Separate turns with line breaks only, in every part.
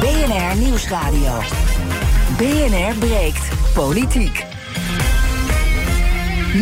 BNR Nieuwsradio. BNR breekt politiek.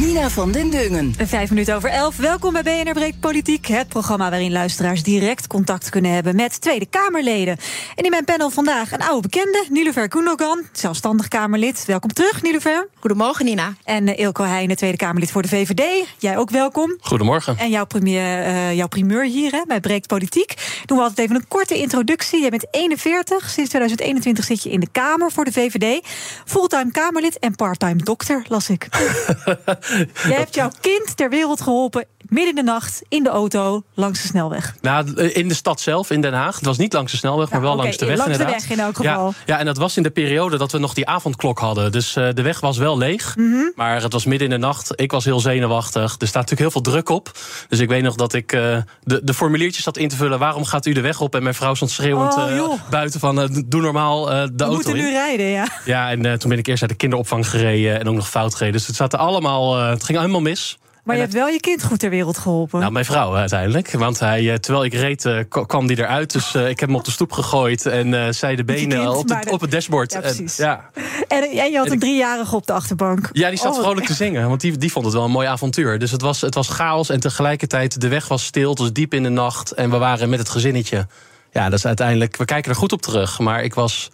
Nina van den Dungen.
Vijf minuten over elf. Welkom bij BNR Breekt Politiek. Het programma waarin luisteraars direct contact kunnen hebben met Tweede Kamerleden. En in mijn panel vandaag een oude bekende, Nilufer Gundogan, zelfstandig Kamerlid. Welkom terug, Nilufer.
Goedemorgen, Nina.
En uh, Ilko Heijnen, Tweede Kamerlid voor de VVD. Jij ook welkom.
Goedemorgen.
En jouw, premier, uh, jouw primeur hier hè, bij Breekt Politiek. Doen we altijd even een korte introductie. Jij bent 41, sinds 2021 zit je in de Kamer voor de VVD. Fulltime Kamerlid en parttime dokter, las ik. Jij hebt jouw kind ter wereld geholpen midden in de nacht in de auto langs de snelweg.
Nou, in de stad zelf, in Den Haag. Het was niet langs de snelweg, maar wel
okay,
langs de weg.
Langs
inderdaad.
de weg in elk geval.
Ja, ja, en dat was in de periode dat we nog die avondklok hadden. Dus uh, de weg was wel leeg.
Mhm.
Mm -hmm. Maar het was midden in de nacht. Ik was heel zenuwachtig. Er staat natuurlijk heel veel druk op. Dus ik weet nog dat ik uh, de, de formuliertjes zat in te vullen. Waarom gaat u de weg op? En mijn vrouw stond schreeuwend
oh,
uh, buiten van doe normaal de
we
auto
moeten
in.
nu rijden, ja.
Ja, en toen ben ik eerst naar de kinderopvang gereden en ook nog fout gereden. Dus het zaten allemaal, het ging helemaal mis.
Maar je hebt wel je kind goed ter wereld geholpen.
Nou, mijn vrouw uiteindelijk. Want hij, terwijl ik reed, uh, kwam die eruit. Dus uh, ik heb hem op de stoep gegooid. En zij de benen op, de, op, het dashboard.
Ja.
En, ja.
en, en je had een driejarige op de achterbank.
Ja, die zat
oh,
vrolijk te zingen. Want die, die vond het wel een mooi avontuur. Dus het was, het was chaos. En tegelijkertijd, de weg was stil. Het was diep in de nacht. En we waren met het gezinnetje. Ja, dat is uiteindelijk... We kijken er goed op terug. Maar ik was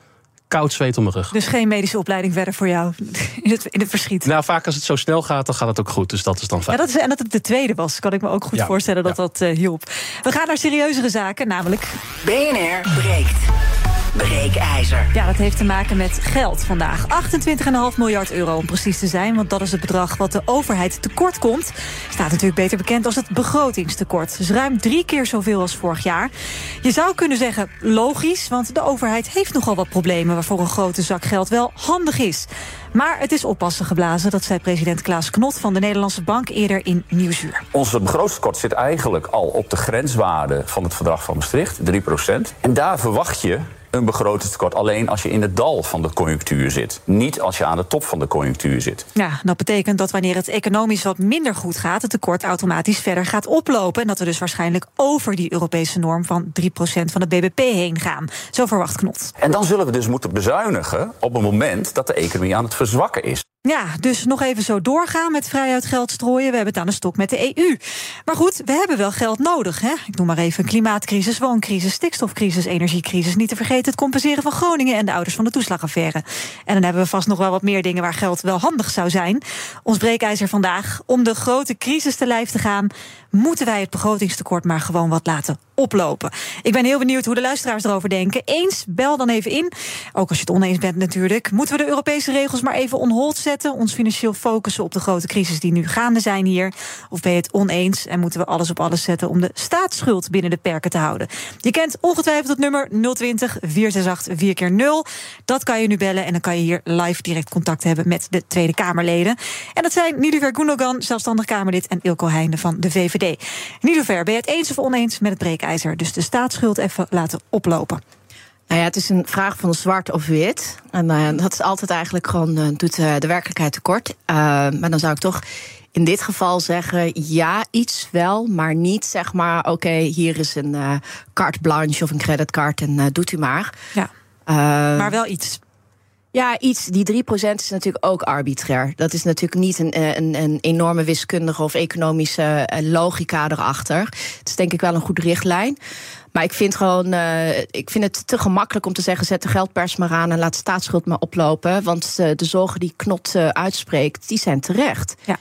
koud zweet om mijn rug.
Dus geen medische opleiding verder voor jou in het, in het verschiet?
Nou, vaak als het zo snel gaat, dan gaat het ook goed. Dus dat is dan fijn.
Ja, dat is, en dat het de tweede was, kan ik me ook goed
ja,
voorstellen dat
ja.
dat uh, hielp. We gaan naar serieuzere zaken, namelijk...
BNR breekt. Breekijzer.
Ja, dat heeft te maken met geld vandaag. 28,5 miljard euro om precies te zijn. Want dat is het bedrag wat de overheid tekort komt. Staat natuurlijk beter bekend als het begrotingstekort. Dus ruim drie keer zoveel als vorig jaar. Je zou kunnen zeggen logisch, want de overheid heeft nogal wat problemen... waarvoor een grote zak geld wel handig is. Maar het is oppassen geblazen, dat zei president Klaas Knot... van de Nederlandse Bank eerder in Nieuwsuur.
Onze begrotingstekort zit eigenlijk al op de grenswaarde... van het verdrag van Maastricht, 3% En daar verwacht je een begrotingstekort alleen als je in het dal van de conjunctuur zit. Niet als je aan de top van de conjunctuur zit.
Ja, dat betekent dat wanneer het economisch wat minder goed gaat... het tekort automatisch verder gaat oplopen... en dat we dus waarschijnlijk over die Europese norm van 3% van het BBP heen gaan. Zo verwacht Knot.
En dan zullen we dus moeten bezuinigen op het moment dat de economie aan het verzwakken is.
Ja, dus nog even zo doorgaan met vrijuit geld strooien. We hebben het aan de stok met de EU. Maar goed, we hebben wel geld nodig. Hè? Ik noem maar even klimaatcrisis, wooncrisis, stikstofcrisis, energiecrisis. Niet te vergeten het compenseren van Groningen en de ouders van de toeslagaffaire. En dan hebben we vast nog wel wat meer dingen waar geld wel handig zou zijn. Ons breekijzer vandaag. Om de grote crisis te lijf te gaan, moeten wij het begrotingstekort maar gewoon wat laten oplopen. Ik ben heel benieuwd hoe de luisteraars erover denken. Eens, bel dan even in. Ook als je het oneens bent natuurlijk. Moeten we de Europese regels maar even on hold zetten? Ons financieel focussen op de grote crisis die nu gaande zijn hier? Of ben je het oneens en moeten we alles op alles zetten... om de staatsschuld binnen de perken te houden? Je kent ongetwijfeld het nummer 020 468 4 keer 0 Dat kan je nu bellen en dan kan je hier live direct contact hebben... met de Tweede Kamerleden. En dat zijn Nilufer Gundogan, zelfstandig Kamerlid... en Ilko Heijnen van de VVD. Nilufer, ben je het eens of oneens met het breekijzer? Dus de staatsschuld even laten oplopen.
Nou ja, het is een vraag van zwart of wit. En uh, dat is altijd eigenlijk gewoon, uh, doet uh, de werkelijkheid tekort. maar dan zou ik toch in dit geval zeggen, ja, iets wel, maar niet zeg maar, oké, okay, hier is een carte blanche of een creditcard en doet u maar.
Ja. maar wel iets.
Ja, iets. Die 3% is natuurlijk ook arbitrair. Dat is natuurlijk niet een, een, een enorme wiskundige of economische logica erachter. Het is denk ik wel een goede richtlijn. Maar ik vind gewoon, uh, ik vind het te gemakkelijk om te zeggen: zet de geldpers maar aan en laat staatsschuld maar oplopen. Want de zorgen die Knot uitspreekt, die zijn terecht.
Ja.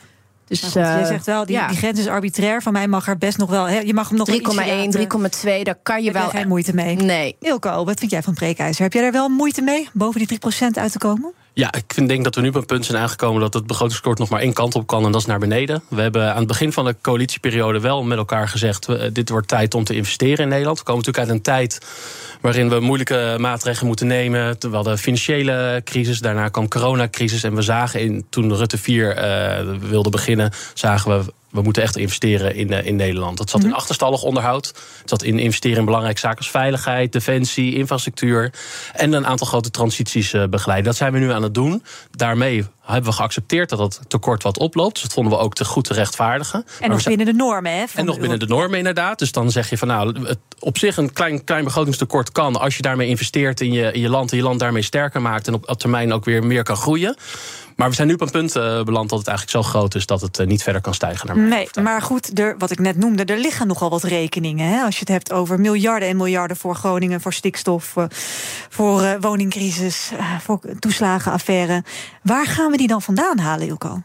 Dus goed, je zegt wel, die, ja. die, grens is arbitrair. Van mij mag er best nog wel. Je mag hem nog
3,1, 3,2, daar kan je wel.
Heb geen moeite mee?
Nee.
Ilko, wat vind jij van breekijzer? Heb jij er wel moeite mee boven die 3% uit te komen?
Ja, ik vind, denk dat we nu op een punt zijn aangekomen dat het begrotingskort nog maar één kant op kan en dat is naar beneden. We hebben aan het begin van de coalitieperiode wel met elkaar gezegd: dit wordt tijd om te investeren in Nederland. We komen natuurlijk uit een tijd waarin we moeilijke maatregelen moeten nemen. We hadden financiële crisis, daarna kwam coronacrisis en we zagen in, toen Rutte 4 uh, wilde beginnen, zagen we we moeten echt investeren in, uh, in Nederland. Dat zat in mhm. achterstallig onderhoud. Het zat in investeren in belangrijke zaken als veiligheid, defensie, infrastructuur. En een aantal grote transities uh, begeleiden. Dat zijn we nu aan het doen. Daarmee hebben we geaccepteerd dat dat tekort wat oploopt. Dus dat vonden we ook te goed te rechtvaardigen.
En nog binnen de normen, hè?
En nog binnen de normen, inderdaad. Dus dan zeg je van nou, het op zich een klein, klein begrotingstekort kan. als je daarmee investeert in je, in je land en je land daarmee sterker maakt. en op, op termijn ook weer meer kan groeien. Maar we zijn nu op een punt uh, beland dat het eigenlijk zo groot is dat het uh, niet verder kan stijgen. Naar
nee, maar goed, er, wat ik net noemde, er liggen nogal wat rekeningen. Hè? Als je het hebt over miljarden en miljarden voor Groningen, voor stikstof, uh, voor woningcrisis, voor toeslagenaffaire. Waar gaan we die dan vandaan halen, Ilko?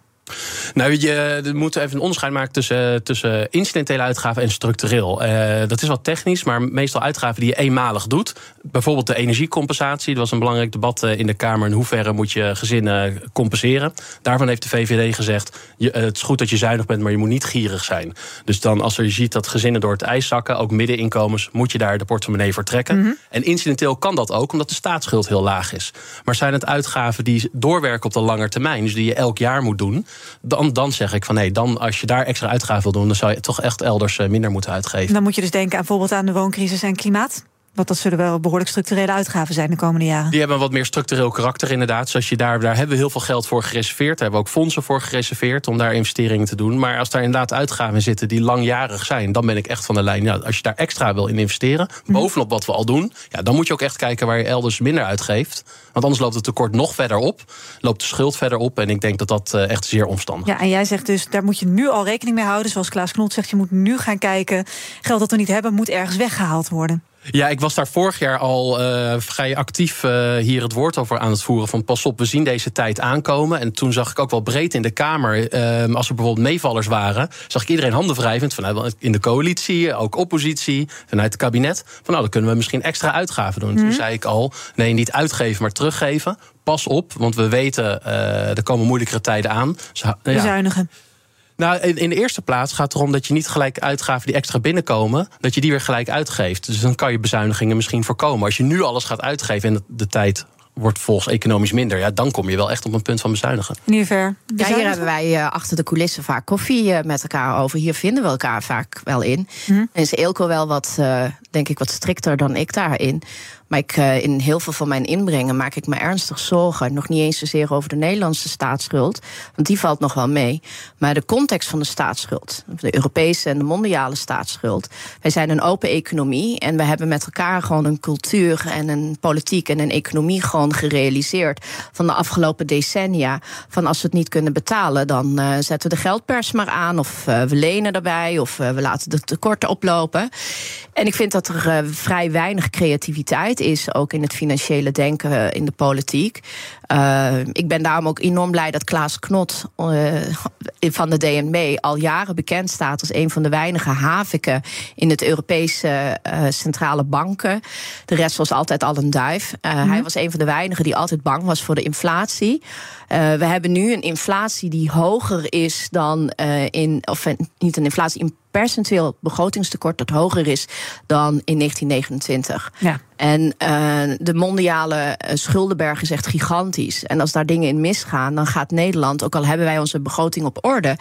Nou, je, we moeten even een onderscheid maken tussen, tussen incidentele uitgaven en structureel. Uh, dat is wat technisch, maar meestal uitgaven die je eenmalig doet. Bijvoorbeeld de energiecompensatie. Dat was een belangrijk debat eh, in de Kamer. In hoeverre moet je gezinnen compenseren? Daarvan heeft de VVD gezegd: je, eh, het is goed dat je zuinig bent, maar je moet niet gierig zijn. Dus dan, als je ziet dat gezinnen door het ijs zakken, ook middeninkomens, moet je daar de portemonnee voor trekken. Mhm. En incidenteel kan dat ook, omdat de staatsschuld heel laag is. Maar zijn het uitgaven die doorwerken op de lange termijn, dus die je elk jaar moet doen? Dan, dan zeg ik van nee, dan als je daar extra uitgaven wil doen, dan zou je toch echt elders eh, minder moeten uitgeven.
Dan moet je dus denken aan bijvoorbeeld aan de wooncrisis en klimaat. Want dat zullen wel behoorlijk structurele uitgaven zijn de komende jaren.
Die hebben wat meer structureel karakter, inderdaad. Zoals je daar, daar hebben we heel veel geld voor gereserveerd. Daar hebben we ook fondsen voor gereserveerd om daar investeringen te doen. Maar als daar inderdaad uitgaven zitten die langjarig zijn, dan ben ik echt van de lijn. Ja, als je daar extra wil in investeren, mhm. bovenop wat we al doen, ja, dan moet je ook echt kijken waar je elders minder uitgeeft. Want anders loopt het tekort nog verder op, loopt de schuld verder op. En ik denk dat dat eh, echt zeer omstandig
is. Ja, en jij zegt dus, daar moet je nu al rekening mee houden. Zoals Klaas Knot zegt, je moet nu gaan kijken. Geld dat we niet hebben, moet ergens weggehaald worden.
Ja, ik was daar vorig jaar al uh, vrij actief uh, hier het woord over aan het voeren. Van pas op, we zien deze tijd aankomen. En toen zag ik ook wel breed in de Kamer, uh, als er bijvoorbeeld meevallers waren, zag ik iedereen handen wrijvend vanuit in de coalitie, ook oppositie, vanuit het kabinet. Van nou, dan kunnen we misschien extra uitgaven doen. Toen mhm. zei ik al, nee, niet uitgeven, maar teruggeven. Pas op, want we weten, er komen moeilijkere tijden aan.
Bezuinigen.
Nou, in, de eerste plaats gaat het erom dat je niet gelijk uitgaven die extra binnenkomen, dat je die weer gelijk uitgeeft. Dus dan kan je bezuinigingen misschien voorkomen. Als je nu alles gaat uitgeven en de tijd wordt volgens economisch minder. Ja, dan kom je wel echt op een punt van bezuinigen.
In ver?
Ja, hier hebben wij uh, achter de coulissen vaak koffie uh, met elkaar over. Hier vinden we elkaar vaak wel in. Hm. En is Eelco wel wat, uh, denk ik, wat strikter dan ik daarin. Ik, uh, in heel veel van mijn inbrengen maak ik me ernstig zorgen. Nog niet eens zozeer over de Nederlandse staatsschuld, want die valt nog wel mee. Maar de context van de staatsschuld, de Europese en de mondiale staatsschuld. Wij zijn een open economie en we hebben met elkaar gewoon een cultuur en een politiek en een economie gewoon gerealiseerd van de afgelopen decennia. Van als we het niet kunnen betalen, dan uh, zetten we de geldpers maar aan, of uh, we lenen daarbij, of we laten de tekorten oplopen. En ik vind dat er vrij weinig creativiteit is, ook in het financiële denken eh, in de politiek. Uh, ik ben daarom ook enorm blij dat Klaas Knot uh, van de DNB al jaren bekend staat als een van de weinige haviken in het Europese uh, centrale banken. De rest was altijd al een duif. Mm Hij was een van de weinigen die altijd bang was voor de inflatie. we hebben nu een inflatie die hoger is dan in, of niet een inflatie, in percentueel begrotingstekort dat hoger is dan in 1929. Ja. En de mondiale schuldenberg is echt gigantisch. En als daar dingen in misgaan, dan gaat Nederland, ook al hebben wij onze begroting op orde,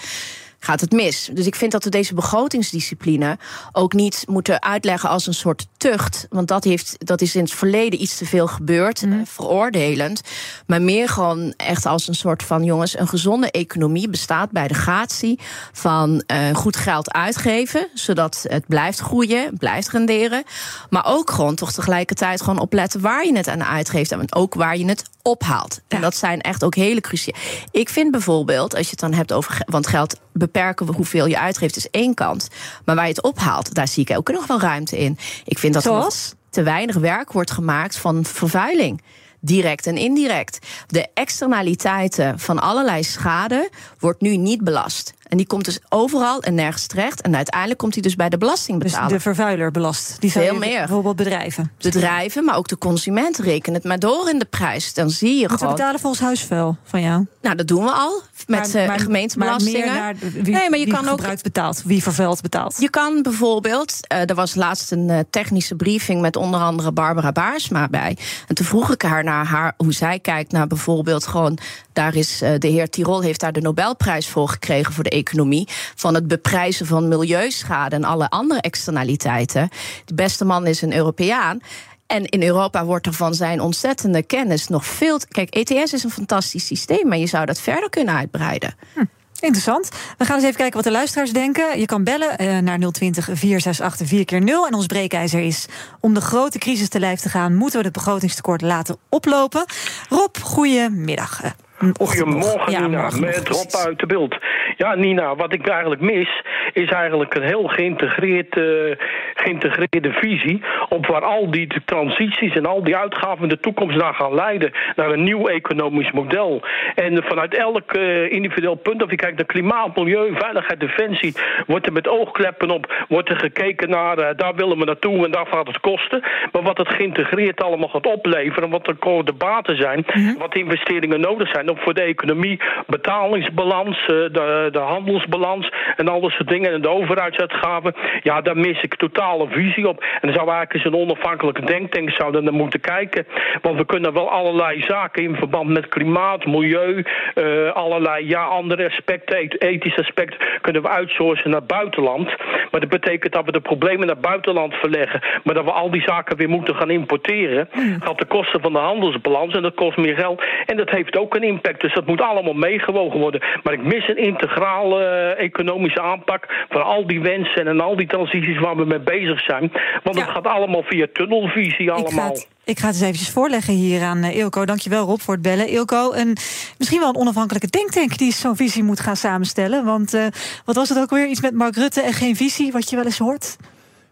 gaat het mis. Dus ik vind dat we deze begrotingsdiscipline ook niet moeten uitleggen als een soort tucht. Want dat, heeft, dat is in het verleden iets te veel gebeurd, mm. veroordelend. Maar meer gewoon echt als een soort van: jongens, een gezonde economie bestaat bij de gratie van uh, goed geld uitgeven, zodat het blijft groeien, blijft renderen. Maar ook gewoon toch tegelijkertijd gewoon opletten waar je het aan uitgeeft en ook waar je het ophaalt. En dat zijn echt ook hele cruciale. Ik vind bijvoorbeeld, als je het dan hebt over. Want geld beperken we hoeveel je uitgeeft, is één kant. Maar waar je het ophaalt, daar zie ik ook nog wel ruimte in. Ik vind dat
Zoals?
er te weinig werk wordt gemaakt van vervuiling direct en indirect. De externaliteiten van allerlei schade wordt nu niet belast. En die komt dus overal en nergens terecht. En uiteindelijk komt hij dus bij de belastingbetaler.
Dus de vervuiler belast. Die
Veel meer.
Bijvoorbeeld bedrijven.
Bedrijven, maar ook de consument rekenen het maar door in de prijs. Dan zie je
Moeten
gewoon.
we betalen voor ons huisvuil van jou?
Nou, dat doen we al met
Maar-
eh,
maar-
gemeentebelastingen.
Maar meer naar wie,
nee, maar je kan ook
betaalt, wie vervuilt betaalt.
Je kan bijvoorbeeld, eh, er was laatst een eh, technische briefing met onder andere Barbara Baarsma bij. En toen vroeg ik haar naar haar hoe zij kijkt naar bijvoorbeeld gewoon, daar is de heer Tirol heeft daar de Nobelprijs voor gekregen voor de economie. Van het beprijzen van milieuschade en alle andere externaliteiten. De beste man is een Europeaan. En in Europa wordt er van zijn ontzettende kennis nog veel. Kijk, ETS is een fantastisch systeem, maar je zou dat verder kunnen uitbreiden.
Interessant. We gaan eens even kijken wat de luisteraars denken. Je kan bellen eh, naar 020 468 4 keer 0 En ons breekijzer is... om de grote crisis te lijf te gaan... moeten we het begrotingstekort laten oplopen. Rob, goedemiddag. Nog.
Goedemorgen,
Ja,
Nina. Met Rob uit de beeld. Ja, Nina, wat ik eigenlijk mis... is eigenlijk een heel geïntegreerd, eh, geïntegreerde visie... op waar al die transities en al die uitgaven in de toekomst naar gaan leiden... naar een nieuw economisch model. En vanuit elk eh, individueel punt... of je kijkt naar klimaat, milieu, veiligheid, defensie... wordt er met oogkleppen op, wordt er gekeken naar... eh, daar willen we naartoe en daar gaat het kosten. Maar wat het geïntegreerd allemaal gaat opleveren... wat de, de baten zijn, wat investeringen nodig zijn... voor de economie, betalingsbalans, eh, de, de handelsbalans... en al dat soort dingen, en de overheidsuitgaven... ja, daar mis ik totale visie op. En dan zou eigenlijk eens een onafhankelijke denktank zouden naar moeten kijken. Want we kunnen wel allerlei zaken in verband met klimaat, milieu... eh, allerlei ja, andere aspecten, eth- ethische aspecten... kunnen we outsourcen naar het buitenland. Maar dat betekent dat we de problemen naar het buitenland verleggen... maar dat we al die zaken weer moeten gaan importeren... gaat de kosten van de handelsbalans en dat kost meer geld. En dat heeft ook een impact, dus dat moet allemaal meegewogen worden. Maar ik mis een integrale eh, economische aanpak... van al die wensen en al die transities waar we mee bezig zijn. Want het
Ja.
gaat allemaal via tunnelvisie
Ik ga,
allemaal.
ik ga het eens eventjes voorleggen hier aan eh, Ilko. Dankjewel Rob voor het bellen. Ilko, een, misschien wel een onafhankelijke denktank... die zo'n visie moet gaan samenstellen. Want eh, wat was het ook weer? Iets met Mark Rutte en geen visie, wat je wel eens hoort?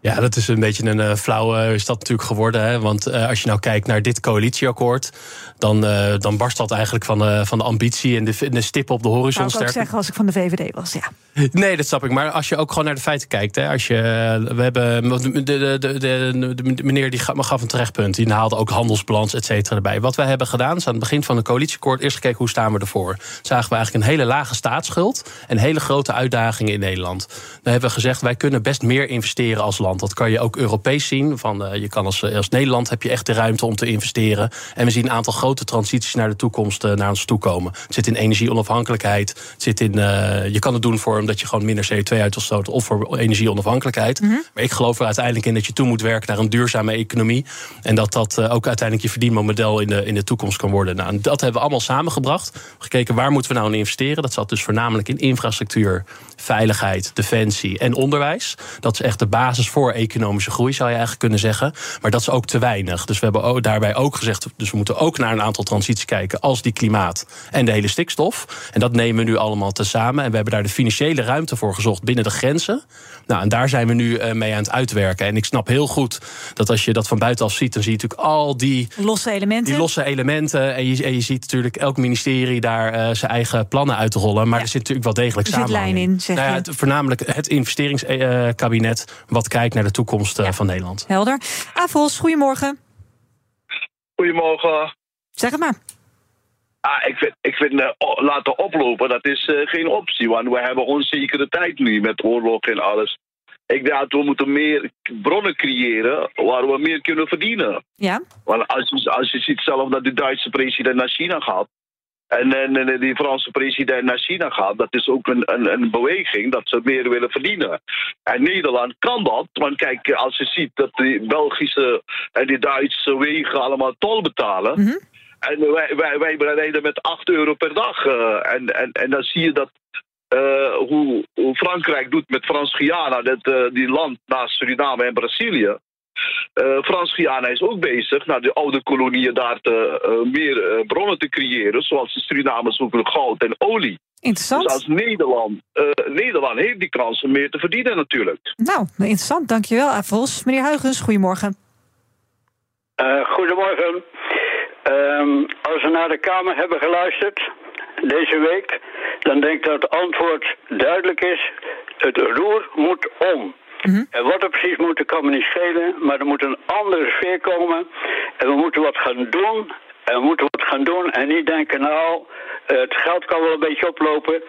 Ja, dat is een beetje een eh, flauwe is dat natuurlijk geworden. Hè? Want eh, als je nou kijkt naar dit coalitieakkoord, dan, eh, dan barst dat eigenlijk van de, van de ambitie en de, de stip op de horizon.
Zou ik ook zeggen als ik van de VVD was, ja.
Nee, dat snap ik. Maar als je ook gewoon naar de feiten kijkt. Hè, als je, we hebben, de, de, de, de, meneer die gaf gaf een terechtpunt. Die haalde ook handelsbalans, et cetera, erbij. Wat wij hebben gedaan is aan het begin van de coalitieakkoord... eerst gekeken hoe staan we ervoor. Zagen we eigenlijk een hele lage staatsschuld... en hele grote uitdagingen in Nederland. Dan hebben we gezegd, wij kunnen best meer investeren als land. Dat kan je ook Europees zien. Van, eh, je kan als, als Nederland heb je echt de ruimte om te investeren. En we zien een aantal grote transities naar de toekomst eh, naar ons toe komen. Het zit in energieonafhankelijkheid. Het zit in, eh, je kan het doen voor omdat je gewoon minder CO2 uit wil stoten... of voor energieonafhankelijkheid. Maar ik geloof er uiteindelijk in dat je toe moet werken naar een duurzame economie. En dat dat eh, ook uiteindelijk je verdienmodel in de, in de toekomst kan worden. Nou, en dat hebben we allemaal samengebracht. Gekeken waar moeten we nou in investeren. Dat zat dus voornamelijk in infrastructuur, veiligheid, defensie en onderwijs. Dat is echt de basis voor economische groei, zou je eigenlijk kunnen zeggen. Maar dat is ook te weinig. Dus we hebben daarbij ook gezegd, dus we moeten ook naar een aantal transities kijken, als die klimaat en de hele stikstof. En dat nemen we nu allemaal tezamen. En we hebben daar de financiële ruimte voor gezocht binnen de grenzen. Nou, en daar zijn we nu eh, mee aan het uitwerken. En ik snap heel goed dat als je dat van buitenaf ziet, dan zie je natuurlijk al die
Losse elementen.
die losse elementen. En je, en je ziet natuurlijk elk ministerie daar eh, zijn eigen plannen uitrollen. Maar
Ja.
er zit natuurlijk wel degelijk
Er zit
samenhang
lijn in, zeg
Nou ja, het, voornamelijk het investeringskabinet wat kijkt naar de toekomst eh,
Ja.
van Nederland.
Helder. Avos, goedemorgen.
Goedemorgen.
Zeg het maar.
Ah, ik vind, ik vind eh, laten oplopen, dat is eh, geen optie. Want we hebben onzekere tijd nu met oorlog en alles. Ik denk dat we moeten meer bronnen creëren waar we meer kunnen verdienen.
Ja,
Want als je, als je ziet zelf dat de Duitse president naar China gaat. En, en, en die Franse president naar China gaat, dat is ook een, een, een beweging dat ze meer willen verdienen. En Nederland kan dat, want kijk, als je ziet dat die Belgische en die Duitse wegen allemaal tol betalen.
Mhm.
En wij, wij, wij rijden met 8 euro per dag. eh, en, en, en dan zie je dat eh, hoe, hoe Frankrijk doet met Frans-Guyana, dat, eh, die land naast Suriname en Brazilië. Eh, Frans-Guyana is ook bezig naar de oude koloniën daar te, eh, meer eh, bronnen te creëren, zoals de Surinamers zoeken goud en olie.
interessant.
Dus als Nederland, eh, Nederland heeft die kans om meer te verdienen natuurlijk.
Nou, interessant. Dankjewel, Avos. Meneer Huigens, goedemorgen.
Eh, goedemorgen. Ehm, als we naar de Kamer hebben geluisterd deze week, dan denk ik dat het antwoord duidelijk is. Het roer moet om. En wat er precies moet, dat kan me niet schelen. Maar er moet een andere sfeer komen. En we moeten wat gaan doen. En we moeten wat gaan doen en niet denken, nou, eh, het geld kan wel een beetje oplopen.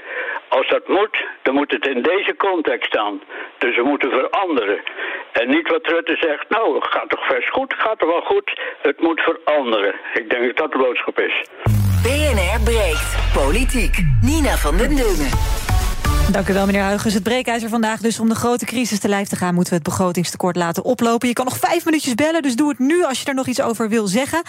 Als dat moet, dan moet het in deze context staan. Dus we moeten veranderen. En niet wat Rutte zegt, nou, het gaat toch vers goed, gaat toch wel goed. Het moet veranderen. Ik denk dat dat de boodschap is.
BNR breekt. Politiek. Nina van den Dungen.
Dank u wel, meneer Huygens. Het breekijzer vandaag dus om de grote crisis te lijf te gaan... moeten we het begrotingstekort laten oplopen. Je kan nog vijf minuutjes bellen, dus doe het nu als je er nog iets over wil zeggen.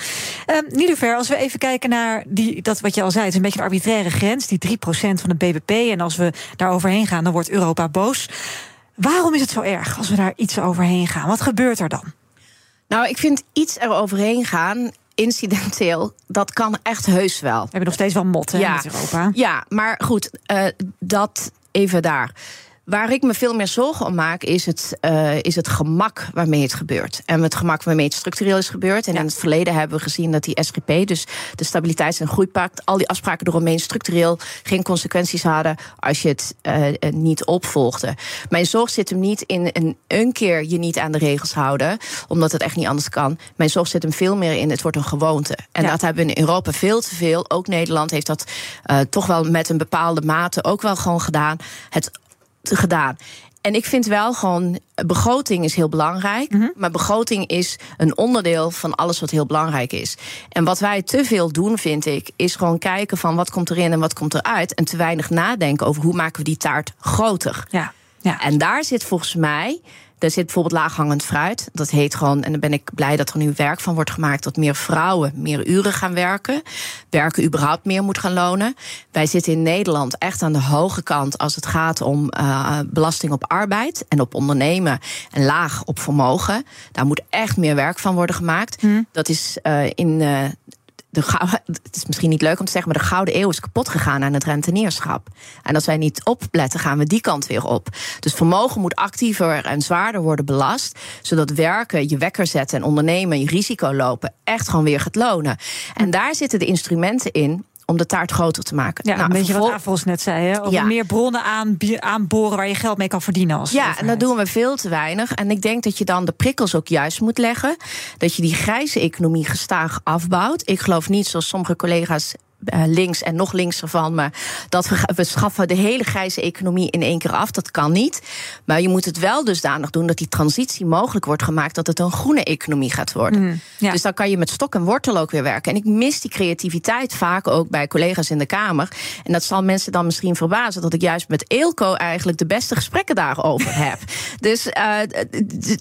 Uh, Niederver, als we even kijken naar die, dat wat je al zei... het is een beetje een arbitraire grens, die 3% van het BBP. En als we daar overheen gaan, dan wordt Europa boos. Waarom is het zo erg als we daar iets overheen gaan? Wat gebeurt er dan?
Nou, ik vind iets er overheen gaan incidenteel, dat kan echt heus wel. We
hebben nog steeds wel mot ja. in Europa.
Ja, maar goed, uh, dat even daar. Waar ik me veel meer zorgen om maak, is het, uh, is het gemak waarmee het gebeurt. En het gemak waarmee het structureel is gebeurd. En in het verleden hebben we gezien dat die SGP, dus de Stabiliteits- en Groeipact, al die afspraken eromheen structureel geen consequenties hadden als je het uh, niet opvolgde. Mijn zorg zit hem niet in een, een keer je niet aan de regels houden, omdat het echt niet anders kan. Mijn zorg zit hem veel meer in het wordt een gewoonte. En dat hebben we in Europa veel te veel. Ook Nederland heeft dat uh, toch wel met een bepaalde mate ook wel gewoon gedaan. Het gedaan. En ik vind wel gewoon, begroting is heel belangrijk. Mm -hmm. Maar begroting is een onderdeel van alles wat heel belangrijk is. En wat wij te veel doen, vind ik, is gewoon kijken van wat komt erin en wat komt eruit. En te weinig nadenken over hoe maken we die taart groter.
Ja. Ja.
En daar zit volgens mij er zit bijvoorbeeld laaghangend fruit. Dat heet gewoon, en dan ben ik blij dat er nu werk van wordt gemaakt, dat meer vrouwen meer uren gaan werken. Werken überhaupt meer moet gaan lonen. Wij zitten in Nederland echt aan de hoge kant als het gaat om uh, belasting op arbeid en op ondernemen en laag op vermogen. Daar moet echt meer werk van worden gemaakt. Hmm. Dat is uh, in uh, de het is misschien niet leuk om te zeggen, maar de Gouden Eeuw is kapot gegaan aan het rentenierschap. En als wij niet opletten, gaan we die kant weer op. Dus vermogen moet actiever en zwaarder worden belast, zodat werken, je wekker zetten en ondernemen, je risico lopen, echt gewoon weer gaat lonen. En daar zitten de instrumenten in om de taart groter te maken.
Ja, nou, een beetje wat Avos net zei, hè? Ja. meer bronnen aan, aanboren waar je geld mee kan verdienen. Als
ja, en dat doen we veel te weinig. En ik denk dat je dan de prikkels ook juist moet leggen. Dat je die grijze economie gestaag afbouwt. Ik geloof niet, zoals sommige collega's links en nog linkser van me. Dat we, we schaffen de hele grijze economie in één keer af. Dat kan niet. Maar je moet het wel dusdanig doen dat die transitie mogelijk wordt gemaakt. Dat het een groene economie gaat worden. Mm, ja. Dus dan kan je met stok en wortel ook weer werken. En ik mis die creativiteit vaak ook bij collega's in de Kamer. En dat zal mensen dan misschien verbazen. Dat ik juist met Eelco eigenlijk de beste gesprekken daarover heb. Dus, uh,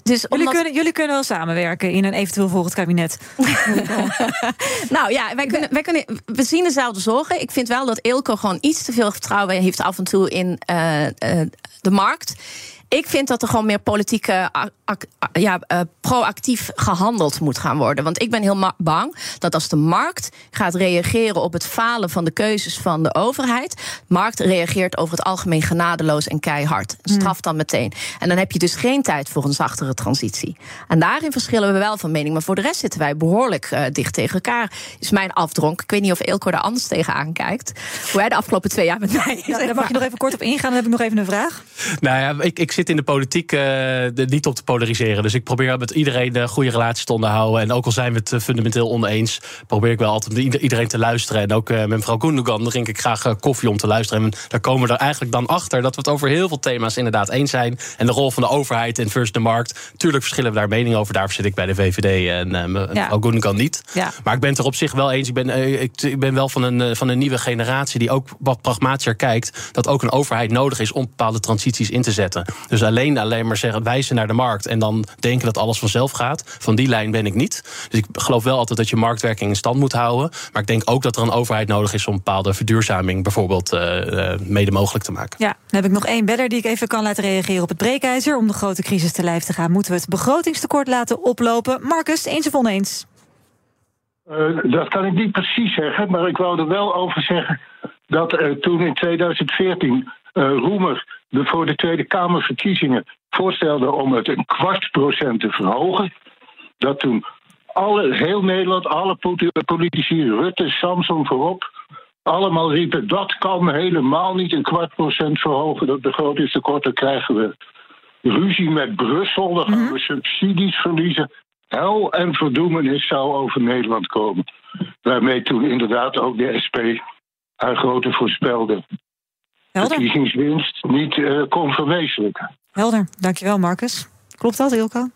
dus
jullie, kunnen, jullie kunnen wel samenwerken in een eventueel volgend kabinet.
nou ja, wij kunnen, wij kunnen, we zien dezelfde zorgen. Ik vind wel dat Eelco gewoon iets te veel vertrouwen heeft af en toe in uh, uh, de markt. Ik vind dat er gewoon meer politieke ja, uh, proactief gehandeld moet gaan worden. Want ik ben heel bang dat als de markt gaat reageren op het falen van de keuzes van de overheid, de markt reageert over het algemeen genadeloos en keihard. Straf dan meteen. En dan heb je dus geen tijd voor een zachtere transitie. En daarin verschillen we wel van mening. Maar voor de rest zitten wij behoorlijk uh, dicht tegen elkaar. Is mijn afdronk. Ik weet niet of Eelco daar anders tegenaan kijkt. Hoe hij de afgelopen twee jaar met mij.
Ja, daar mag je nog even kort op ingaan. Dan heb ik nog even een vraag.
Nou ja, ik, ik zit in de politiek de, niet op te polariseren. Dus ik probeer met iedereen een goede relatie te onderhouden. En ook al zijn we het fundamenteel oneens, probeer ik wel altijd iedereen te luisteren. En ook met mevrouw Gundogan drink ik graag koffie om te luisteren. En daar komen we er eigenlijk dan achter dat we het over heel veel thema's inderdaad eens zijn. En de rol van de overheid en first de markt. Tuurlijk verschillen we daar mening over. Daarvoor zit ik bij de VVD en uh, mevrouw niet. Ja. Maar ik ben het er op zich wel eens. Ik ben, ik, ik, ben wel van een, van een nieuwe generatie die ook wat pragmatischer kijkt. Dat ook een overheid nodig is om bepaalde transities in te zetten. Dus alleen, alleen maar zeggen, wijzen naar de markt en dan denken dat alles vanzelf gaat. Van die lijn ben ik niet. Dus ik geloof wel altijd dat je marktwerking in stand moet houden. Maar ik denk ook dat er een overheid nodig is om bepaalde verduurzaming bijvoorbeeld uh, mede mogelijk te maken.
Ja, dan heb ik nog één beller die ik even kan laten reageren op het breekijzer. Om de grote crisis te lijf te gaan, moeten we het begrotingstekort laten oplopen. Marcus, eens of oneens?
Uh, dat kan ik niet precies zeggen, maar ik wou er wel over zeggen dat uh, toen in 2014 Roemer de voor de Tweede Kamerverkiezingen voorstelde om het een kwart procent te verhogen. Dat toen alle, heel Nederland, alle politici, Rutte, Samson voorop, allemaal riepen: dat kan helemaal niet een kwart procent verhogen. Dat begrotingstekort, dan krijgen we ruzie met Brussel, dan gaan we subsidies verliezen. Hel en verdoemenis zou over Nederland komen. Waarmee toen inderdaad ook de SP haar grote voorspelde
Helder.
verkiezingswinst niet eh, kon verwezenlijken.
Helder, dankjewel Marcus. Klopt dat, Ilko?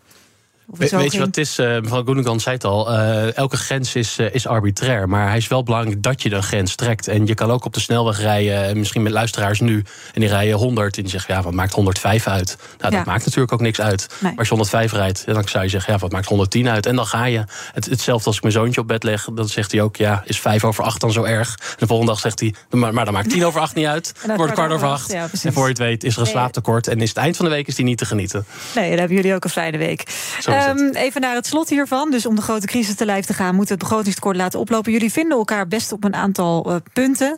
Of
We- weet je wat het is? eh, mevrouw Gundogan zei het al. eh, elke grens is, eh, is arbitrair. Maar hij is wel belangrijk dat je een grens trekt. En je kan ook op de snelweg rijden. En misschien met luisteraars nu. En die rijden 100. En die zeggen, ja, wat maakt 105 uit? Nou,
Ja.
dat maakt natuurlijk ook niks uit.
Nee.
Maar als je 105 rijdt, dan zou je zeggen, ja, wat maakt 110 uit? En dan ga je. Het, hetzelfde als ik mijn zoontje op bed leg. Dan zegt hij ook, ja, is 5 over 8 dan zo erg? En de volgende dag zegt hij, maar, maar dan maakt 10 over 8 niet uit. Dan wordt het kwart over 8.
Ja, precies.
en voor je het weet is er een slaaptekort. En is het eind van de week is die niet te genieten.
Nee, dan hebben jullie ook een fijne week.
Zo
Ehm, even naar het slot hiervan. Dus om de grote crisis te lijf te gaan, moeten we het begrotingstekort laten oplopen. Jullie vinden elkaar best op een aantal eh, punten.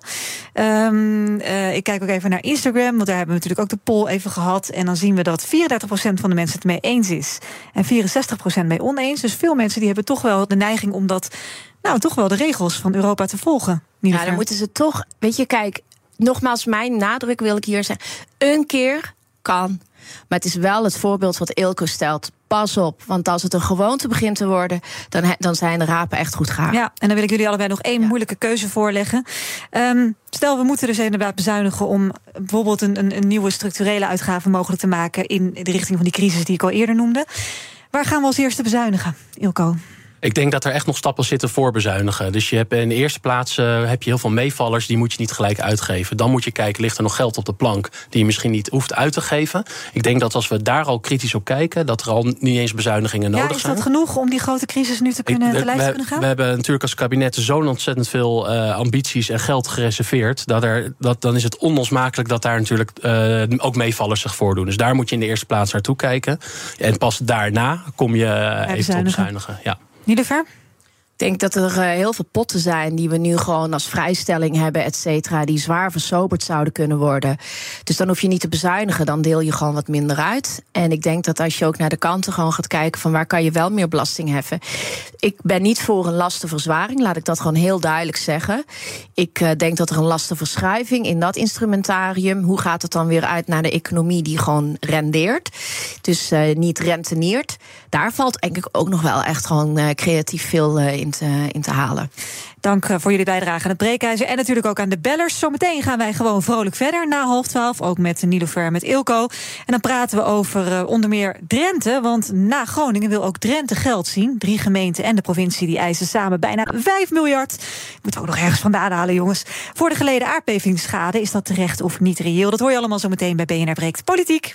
Ehm, eh, ik kijk ook even naar Instagram, want daar hebben we natuurlijk ook de poll even gehad. En dan zien we dat 34% van de mensen het mee eens is. En 64% mee oneens. Dus veel mensen die hebben toch wel de neiging om dat, nou, toch wel de regels van Europa te volgen.
Ja, dan moeten ze toch. Weet je, kijk, nogmaals, mijn nadruk wil ik hier zeggen. Een keer kan. Maar het is wel het voorbeeld wat Ilko stelt. Pas op, want als het een gewoonte begint te worden, dan, dan zijn de rapen echt goed gaar.
Ja, en dan wil ik jullie allebei nog één moeilijke keuze voorleggen. Ehm, stel, we moeten dus inderdaad bezuinigen om bijvoorbeeld een, een, een nieuwe structurele uitgave mogelijk te maken in de richting van die crisis die ik al eerder noemde. Waar gaan we als eerste bezuinigen, Ilko?
Ik denk dat er echt nog stappen zitten voor bezuinigen. Dus je hebt in de eerste plaats eh, heb je heel veel meevallers, die moet je niet gelijk uitgeven. Dan moet je kijken, ligt er nog geld op de plank die je misschien niet hoeft uit te geven. Ik denk dat als we daar al kritisch op kijken, dat er al niet eens bezuinigingen
Ja,
nodig
is
zijn.
dat genoeg om die grote crisis nu te kunnen
Ik-
te te kunnen gaan?
we hebben natuurlijk als kabinet zo'n ontzettend veel eh, ambities en geld gereserveerd. Dat er, dat, dan is het onlosmakelijk dat daar natuurlijk eh, ook meevallers zich voordoen. Dus daar moet je in de eerste plaats naartoe kijken. En pas daarna kom je even
bezuinigen.
bezuinigen. Ja.
Niederver?
Denk dat er eh, heel veel potten zijn die we nu gewoon als vrijstelling hebben, et cetera, die zwaar versoberd zouden kunnen worden. Dus dan hoef je niet te bezuinigen, dan deel je gewoon wat minder uit. En ik denk dat als je ook naar de kanten gewoon gaat kijken van waar kan je wel meer belasting heffen. Ik ben niet voor een lastenverzwaring, laat ik dat gewoon heel duidelijk zeggen. Ik eh, denk dat er een lastenverschuiving in dat instrumentarium, hoe gaat het dan weer uit naar de economie die gewoon rendeert, dus eh, niet renteniert. Daar valt ik ook nog wel echt gewoon creatief veel in, te, in te halen.
Dank eh, voor jullie bijdrage aan het breekijzer. En natuurlijk ook aan de bellers. Zometeen gaan wij gewoon vrolijk verder na half twaalf. Ook met Nilofer met Ilko. En dan praten we over eh, onder meer Drenthe. Want na Groningen wil ook Drenthe geld zien. Drie gemeenten en de provincie die eisen samen bijna 5 miljard. Moet ook nog ergens vandaan halen, jongens. Voor de geleden aardbevingsschade is dat terecht of niet reëel. Dat hoor je allemaal zometeen bij BNR Breekt Politiek.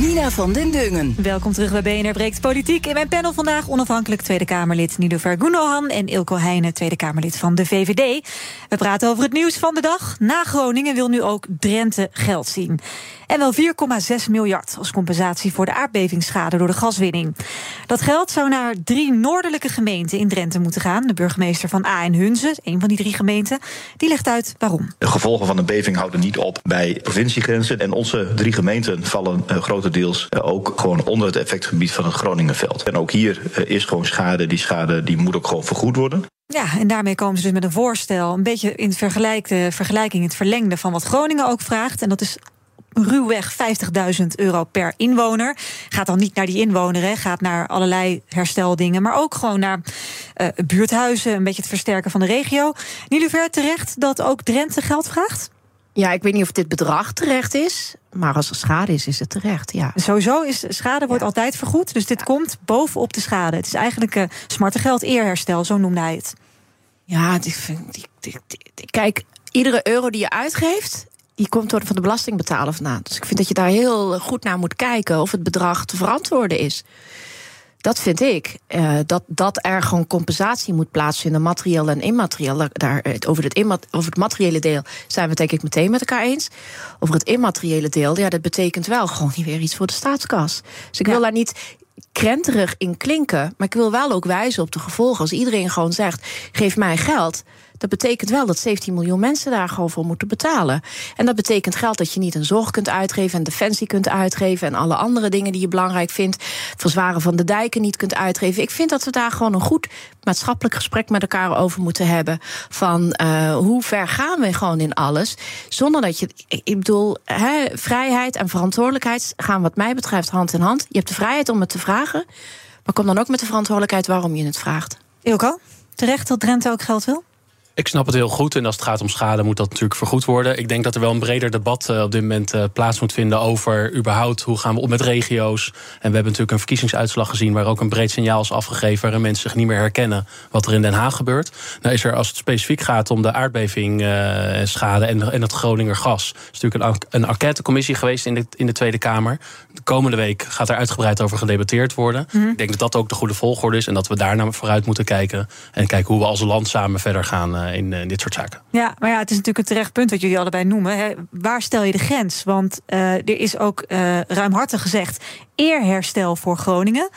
Nina van den Dungen.
Welkom terug bij BNR Breekt Politiek. In mijn panel vandaag onafhankelijk Tweede Kamerlid Nidofer Gundogan... en Ilko Heijnen, Tweede Kamerlid van de VVD. We praten over het nieuws van de dag. Na Groningen wil nu ook Drenthe geld zien. En wel 4,6 miljard als compensatie voor de aardbevingsschade door de gaswinning. Dat geld zou naar drie noordelijke gemeenten in Drenthe moeten gaan. De burgemeester van A en Hunze, een van die drie gemeenten, die legt uit waarom.
De gevolgen van de beving houden niet op bij provinciegrenzen. En onze drie gemeenten vallen uh, grotendeels uh, ook gewoon onder het effectgebied van het Groningenveld. En ook hier uh, is gewoon schade. Die schade die moet ook gewoon vergoed worden.
Ja, en daarmee komen ze dus met een voorstel. Een beetje in vergelijking, het verlengde van wat Groningen ook vraagt. En dat is ruwweg 50.000 euro per inwoner. Gaat dan niet naar die inwoner, hè. gaat naar allerlei hersteldingen. Maar ook gewoon naar uh, buurthuizen, een beetje het versterken van de regio. Niluver terecht dat ook Drenthe geld vraagt?
Ja, ik weet niet of dit bedrag terecht is. Maar als er schade is, is het terecht, ja.
Sowieso is schade wordt ja. altijd vergoed. Dus dit ja. komt bovenop de schade. Het is eigenlijk uh, smarte geld eerherstel, zo noemde hij het.
Ja, die, die, die, kijk, iedere euro die je uitgeeft die komt door van de belastingbetaler vandaan. Dus ik vind dat je daar heel goed naar moet kijken of het bedrag te verantwoorden is. Dat vind ik. Uh, dat, dat er gewoon compensatie moet plaatsvinden, materieel en immaterieel. Daar, over, het over het materiële deel zijn we het denk ik meteen met elkaar eens. Over het immateriële deel, ja, dat betekent wel gewoon niet weer iets voor de staatskas. Dus ik wil daar niet krenterig in klinken. Maar ik wil wel ook wijzen op de gevolgen. Als iedereen gewoon zegt: geef mij geld dat betekent wel dat 17 miljoen mensen daar gewoon voor moeten betalen. En dat betekent geld dat je niet een zorg kunt uitgeven en defensie kunt uitgeven en alle andere dingen die je belangrijk vindt. Verzwaren van de dijken niet kunt uitgeven. Ik vind dat we daar gewoon een goed maatschappelijk gesprek met elkaar over moeten hebben. Van uh, hoe ver gaan we gewoon in alles. Zonder dat je. Ik bedoel, vrijheid en verantwoordelijkheid gaan, wat mij betreft, hand in hand. Je hebt de vrijheid om het te vragen. Maar kom dan ook met de verantwoordelijkheid waarom je het vraagt.
Ilko, terecht dat Drenthe ook geld wil?
Ik snap het heel goed. En als het gaat om schade, moet dat natuurlijk vergoed worden. Ik denk dat er wel een breder debat uh, op dit moment uh, plaats moet vinden over überhaupt hoe gaan we om met regio's. En we hebben natuurlijk een verkiezingsuitslag gezien waar ook een breed signaal is afgegeven waarin mensen zich niet meer herkennen wat er in Den Haag gebeurt. Nou is er, als het specifiek gaat om de aardbeving uh, schade en, en het Groninger gas, is natuurlijk een, een enquêtecommissie geweest in de, in de Tweede Kamer. De komende week gaat er uitgebreid over gedebatteerd worden. Mm -hmm. Ik denk dat dat ook de goede volgorde is en dat we daar naar vooruit moeten kijken. En kijken hoe we als land samen verder gaan eh, in, in, dit soort zaken.
Ja, maar ja, het is natuurlijk een terecht punt wat jullie allebei noemen. Hè. Waar stel je de grens? Want uh, er is ook ruimhartig gezegd eerherstel voor Groningen.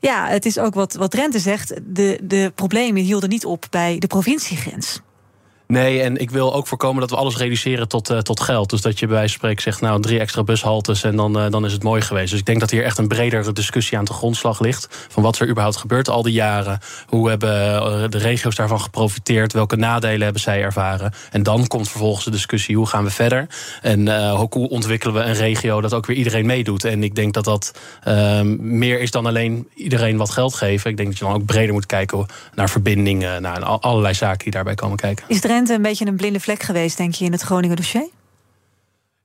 Ja, het is ook wat, wat Rente zegt. De, de problemen hielden niet op bij de provinciegrens.
Nee, en ik wil ook voorkomen dat we alles reduceren tot, uh, tot geld. Dus dat je bij spreken zegt, nou, drie extra bushaltes en dan, uh, dan is het mooi geweest. Dus ik denk dat hier echt een bredere discussie aan de grondslag ligt. Van wat er überhaupt gebeurt al die jaren. Hoe hebben uh, de regio's daarvan geprofiteerd? Welke nadelen hebben zij ervaren? En dan komt vervolgens de discussie, hoe gaan we verder? En hoe ontwikkelen we een regio dat ook weer iedereen meedoet? En ik denk dat dat ehm, meer is dan alleen iedereen wat geld geven. Ik denk dat je dan ook breder moet kijken naar verbindingen. Naar allerlei zaken die daarbij komen kijken.
Is Een beetje een blinde vlek geweest, denk je, in het Groningen dossier?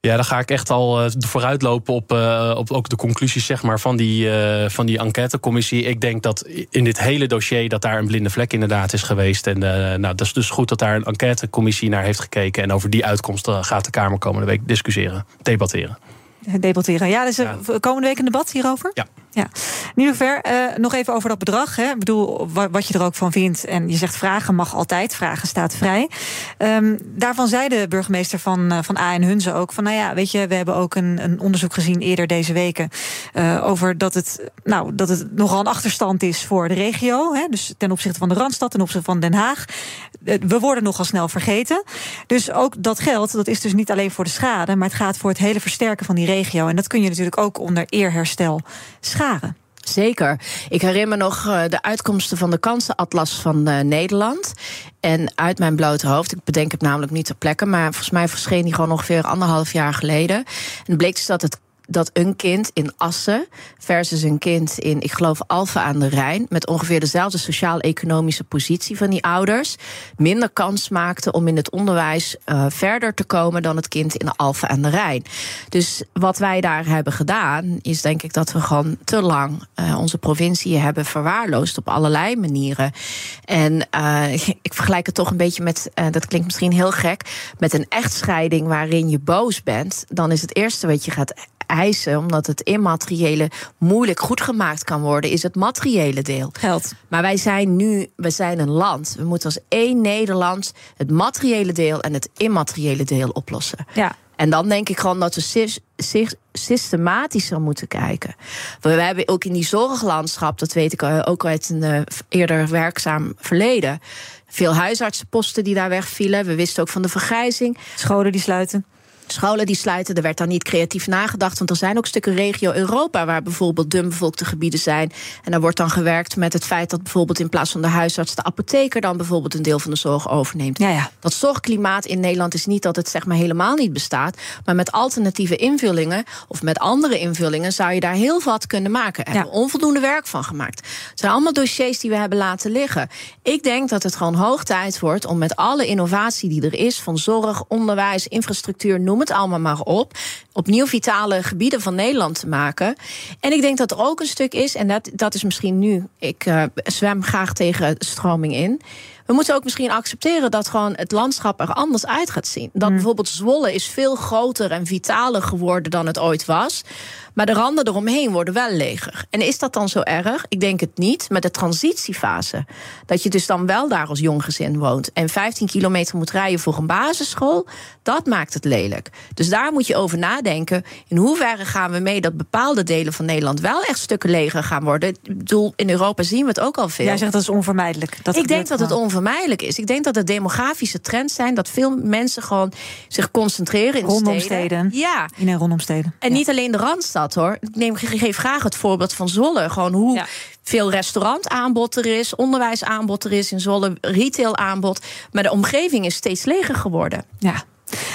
Ja, dan ga ik echt al uh, vooruitlopen op, uh, op ook de conclusies zeg maar, van, die, uh, van die enquêtecommissie. Ik denk dat in dit hele dossier dat daar een blinde vlek inderdaad is geweest. En nou, dat is dus goed dat daar een enquêtecommissie naar heeft gekeken. En over die uitkomsten gaat de Kamer komende week discussiëren, debatteren.
Debatteren. Ja, dus komende week een debat hierover?
Ja.
Ja. In ieder geval, uh, nog even over dat bedrag. Hè. Ik bedoel, wat je er ook van vindt. En je zegt vragen mag altijd, vragen staat vrij. Um, daarvan zei de burgemeester van, uh, van A en Hunze ook... van nou ja, weet je, we hebben ook een, een onderzoek gezien eerder deze weken... Uh, over dat het, nou, dat het nogal een achterstand is voor de regio. Hè. Dus ten opzichte van de Randstad, ten opzichte van Den Haag. We worden nogal snel vergeten. Dus ook dat geld, dat is dus niet alleen voor de schade... maar het gaat voor het hele versterken van die regio. En dat kun je natuurlijk ook onder eerherstel scharen.
Zeker. Ik herinner me nog uh, de uitkomsten van de kansenatlas van uh, Nederland. En uit mijn blote hoofd, ik bedenk het namelijk niet ter plekke, maar volgens mij verscheen die gewoon ongeveer anderhalf jaar geleden. En bleek dus dat het dat een kind in Assen versus een kind in, ik geloof, Alphen aan de Rijn, met ongeveer dezelfde sociaal-economische positie van die ouders, minder kans maakte om in het onderwijs uh, verder te komen dan het kind in Alphen aan de Rijn. Dus wat wij daar hebben gedaan, is denk ik dat we gewoon te lang uh, onze provincie hebben verwaarloosd op allerlei manieren. En uh, ik vergelijk het toch een beetje met, dat klinkt misschien heel gek, met een echtscheiding waarin je boos bent. Dan is het eerste wat je gaat eisen, omdat het immateriële moeilijk goed gemaakt kan worden, is het materiële deel.
Geld.
Maar wij zijn nu, we zijn een land. We moeten als één Nederland het materiële deel en het immateriële deel oplossen.
Ja.
En dan denk ik gewoon dat we zich systematischer moeten kijken. We hebben ook in die zorglandschap, dat weet ik ook uit een uh, eerder werkzaam verleden. Veel huisartsenposten die daar wegvielen. We wisten ook van de vergrijzing.
Scholen die sluiten.
Scholen die sluiten, er werd dan niet creatief nagedacht. Want er zijn ook stukken regio Europa waar bijvoorbeeld dunbevolkte gebieden zijn. En daar wordt dan gewerkt met het feit dat bijvoorbeeld in plaats van de huisarts de apotheker dan bijvoorbeeld een deel van de zorg overneemt.
Ja, ja.
Dat zorgklimaat in Nederland is niet dat het zeg maar helemaal niet bestaat. Maar met alternatieve invullingen of met andere invullingen zou je daar heel wat kunnen maken. Er ja. hebben we onvoldoende werk van gemaakt. Het zijn allemaal dossiers die we hebben laten liggen. Ik denk dat het gewoon hoog tijd wordt om met alle innovatie die er is, van zorg, onderwijs, infrastructuur, noem het allemaal maar op. Opnieuw vitale gebieden van Nederland te maken. En ik denk dat er ook een stuk is, en dat, dat is misschien nu, ik uh, zwem graag tegen stroming in. we moeten ook misschien accepteren dat gewoon het landschap er anders uit gaat zien. Dat bijvoorbeeld Zwolle is veel groter en vitaler geworden dan het ooit was. Maar de randen eromheen worden wel leger. En is dat dan zo erg? Ik denk het niet. Met de transitiefase. Dat je dus dan wel daar als jong gezin woont. En 15 kilometer moet rijden voor een basisschool. Dat maakt het lelijk. Dus daar moet je over nadenken. In hoeverre gaan we mee dat bepaalde delen van Nederland wel echt stukken leger gaan worden? Ik bedoel, in Europa zien we het ook al veel.
Jij zegt dat is onvermijdelijk. Dat
ik denk dat het onvermijdelijk is. Ik denk dat het demografische trends zijn dat veel mensen gewoon zich concentreren in
Rondom
steden.
steden.
Ja.
In en rondom steden.
En niet alleen de Randstad hoor. Ik neem, geef graag het voorbeeld van Zwolle. Gewoon hoe veel restaurantaanbod er is, onderwijsaanbod er is in Zwolle, retailaanbod. Maar de omgeving is steeds leger geworden.
Ja.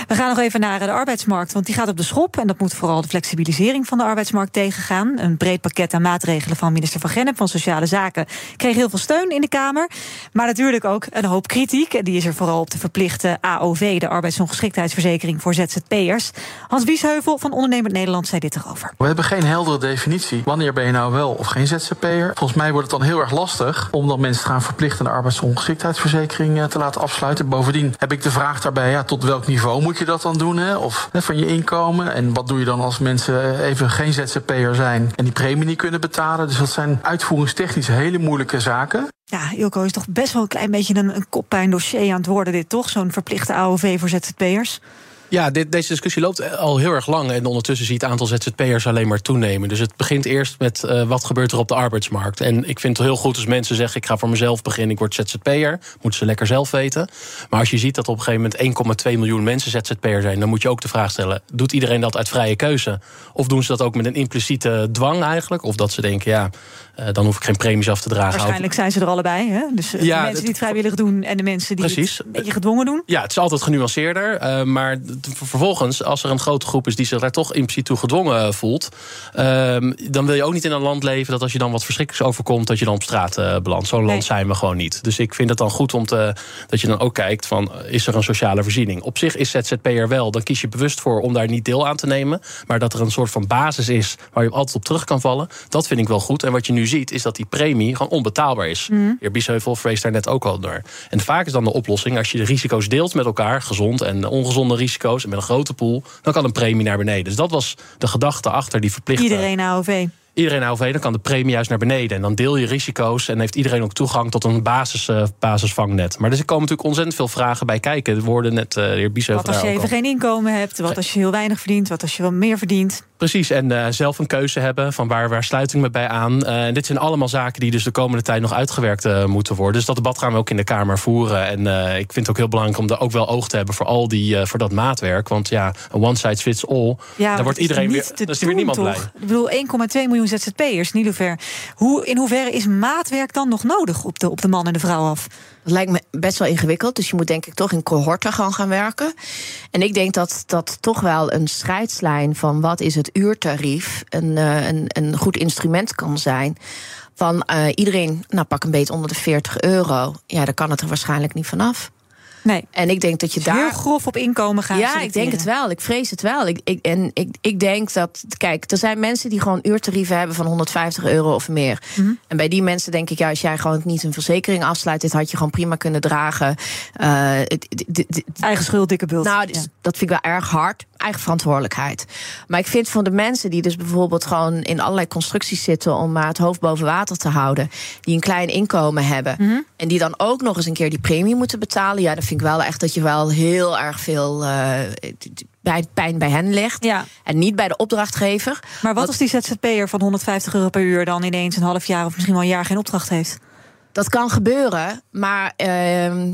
We gaan nog even naar de arbeidsmarkt, want die gaat op de schop. En dat moet vooral de flexibilisering van de arbeidsmarkt tegengaan. Een breed pakket aan maatregelen van minister Van Gennep van Sociale Zaken kreeg heel veel steun in de Kamer. Maar natuurlijk ook een hoop kritiek. En die is er vooral op de verplichte AOV, de arbeidsongeschiktheidsverzekering voor ZZP'ers. Hans Wiesheuvel van Ondernemend Nederland zei dit erover.
We hebben geen heldere definitie. Wanneer ben je nou wel of geen ZZP'er? Volgens mij wordt het dan heel erg lastig om dan mensen te gaan verplichten een arbeidsongeschiktheidsverzekering eh, te laten afsluiten. Bovendien heb ik de vraag daarbij, ja, tot welk niveau moet je dat dan doen? Hè? Of hè, van je inkomen. En wat doe je dan als mensen even geen ZZP'er zijn en die premie niet kunnen betalen? Dus dat zijn uitvoeringstechnisch hele moeilijke zaken.
Ja, Ilko is toch best wel een klein beetje een, een koppijn dossier aan het worden, dit toch? Zo'n verplichte AOV voor ZZP'ers.
Ja, deze discussie loopt al heel erg lang. En ondertussen ziet het aantal ZZP'ers alleen maar toenemen. Dus het begint eerst met eh, wat gebeurt er op de arbeidsmarkt. En ik vind het heel goed als mensen zeggen... ik ga voor mezelf beginnen, ik word ZZP'er. Moeten ze lekker zelf weten. Maar als je ziet dat op een gegeven moment 1,2 miljoen mensen ZZP'er zijn... dan moet je ook de vraag stellen, doet iedereen dat uit vrije keuze? Of doen ze dat ook met een impliciete dwang eigenlijk? Of dat ze denken, ja, eh, dan hoef ik geen premies af te dragen.
Waarschijnlijk zijn ze er allebei. Hè? Dus eh, de mensen die het vrijwillig doen en de mensen die
Precies.
het een beetje gedwongen doen.
Ja, het is altijd genuanceerder. eh, maar vervolgens, als er een grote groep is die zich daar toch impliciet toe gedwongen voelt. ehm, dan wil je ook niet in een land leven dat als je dan wat verschrikkelijks overkomt, dat je dan op straat belandt. Zo'n land zijn we gewoon niet. Dus ik vind het dan goed om te, dat je dan ook kijkt van is er een sociale voorziening. Op zich is ZZP'er wel, dan kies je bewust voor om daar niet deel aan te nemen. Maar dat er een soort van basis is waar je altijd op terug kan vallen, dat vind ik wel goed. En wat je nu ziet, is dat die premie gewoon onbetaalbaar is. De heer Biesheuvel vreest daar net ook al door. En vaak is dan de oplossing, als je de risico's deelt met elkaar, gezond en ongezonde risico's, en met een grote pool, dan kan een premie naar beneden. Dus dat was de gedachte achter die verplichte.
Iedereen AOV.
Iedereen AOV, dan kan de premie juist naar beneden. En dan deel je risico's en heeft iedereen ook toegang tot een basis, eh, basisvangnet. Maar dus er komen natuurlijk ontzettend veel vragen bij kijken. Er worden net eh, de heer
Wat als je even
al-
geen inkomen hebt? Wat als je heel weinig verdient? Wat als je wel meer verdient?
Precies, en eh, zelf een keuze hebben van waar, waar sluit ik me bij aan. En dit zijn allemaal zaken die dus de komende tijd nog uitgewerkt moeten worden. Dus dat debat gaan we ook in de Kamer voeren. En ik vind het ook heel belangrijk om er ook wel oog te hebben voor al die voor dat maatwerk. Want ja, een one size fits all.
Ja,
daar wordt iedereen weer. is er weer niemand
toch?
blij.
Ik bedoel, 1,2 miljoen ZZP'ers, niet ver. Hoe, in hoeverre is maatwerk dan nog nodig op de, op de man en de vrouw af?
Dat lijkt me best wel ingewikkeld. Dus je moet denk ik toch in cohorten gaan gaan werken. En ik denk dat dat toch wel een scheidslijn van wat is het uurtarief een, eh, een, een goed instrument kan zijn. Van eh, iedereen, nou pak een beetje onder de 40 euro. Ja, dan kan het er waarschijnlijk niet vanaf.
Nee.
En ik denk dat je
Dus
daar.
heel grof op inkomen gaan
Ja, ik denk het wel. Ik vrees het wel. Ik, ik, en ik, ik denk dat. Kijk, er zijn mensen die gewoon uurtarieven hebben van 150 euro of meer.
Mhm.
En bij die mensen denk ik, ja, als jij gewoon niet een verzekering afsluit, dit had je gewoon prima kunnen dragen. Eh, het- het- het- het-
Eigen schuld, dikke bult.
Nou, dus dat vind ik wel erg hard. Eigen verantwoordelijkheid. Maar ik vind van de mensen die dus bijvoorbeeld gewoon in allerlei constructies zitten om maar het hoofd boven water te houden, die een klein inkomen hebben
Mhm.
en die dan ook nog eens een keer die premie moeten betalen, ja, dan vind ik wel echt dat je wel heel erg veel eh, bij, pijn bij hen ligt. En niet bij de opdrachtgever.
Maar wat als die ZZP'er van 150 euro per uur dan ineens een half jaar of misschien wel een jaar geen opdracht heeft?
Dat kan gebeuren, maar ehm,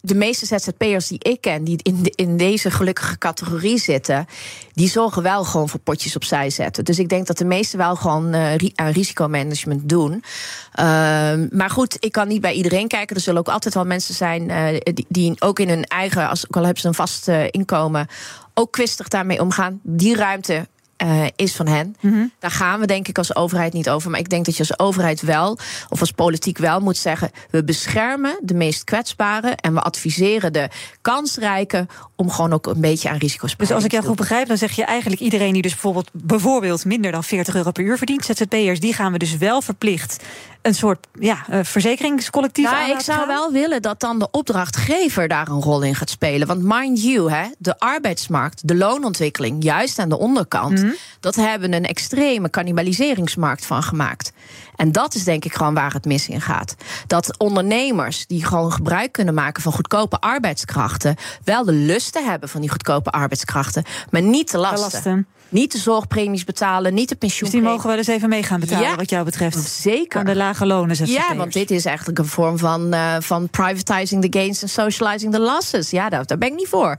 de meeste ZZP'ers die ik ken, die in, in deze gelukkige categorie zitten, die zorgen wel gewoon voor potjes opzij zetten. Dus ik denk dat de meesten wel gewoon eh, ri- aan risicomanagement doen. Ehm, maar goed, ik kan niet bij iedereen kijken. Er zullen ook altijd wel mensen zijn eh, die, die ook in hun eigen, als ook al hebben ze een vast eh, inkomen, ook kwistig daarmee omgaan. Die ruimte eh, is van hen. Daar gaan we denk ik als overheid niet over. Maar ik denk dat je als overheid wel, of als politiek wel moet zeggen... we beschermen de meest kwetsbaren... en we adviseren de kansrijken om gewoon ook een beetje aan risico's
Dus als ik jou goed begrijp, dan zeg je eigenlijk iedereen die dus bijvoorbeeld, bijvoorbeeld minder dan 40 euro per uur verdient, ZZP'ers, die gaan we dus wel verplicht een soort ja, eh, verzekeringscollectief
Nou, ik zou
gaan?
wel willen dat dan de opdrachtgever daar een rol in gaat spelen. Want mind you, hè, de arbeidsmarkt, de loonontwikkeling, juist aan de onderkant,
Mhm.
dat hebben een extreme cannibaliseringsmarkt van gemaakt. En dat is denk ik gewoon waar het mis in gaat. Dat ondernemers die gewoon gebruik kunnen maken van goedkope arbeidskrachten, wel de lusten hebben van die goedkope arbeidskrachten, maar niet de lasten. Niet de zorgpremies betalen, niet de pensioen.
Dus die mogen wel eens even mee gaan betalen,
Ja,
wat jou betreft.
Zeker.
Van de lage lonen.
Ja, want dit is eigenlijk een vorm van, eh, van privatizing the gains en socializing the losses. Ja, daar, daar ben ik niet voor.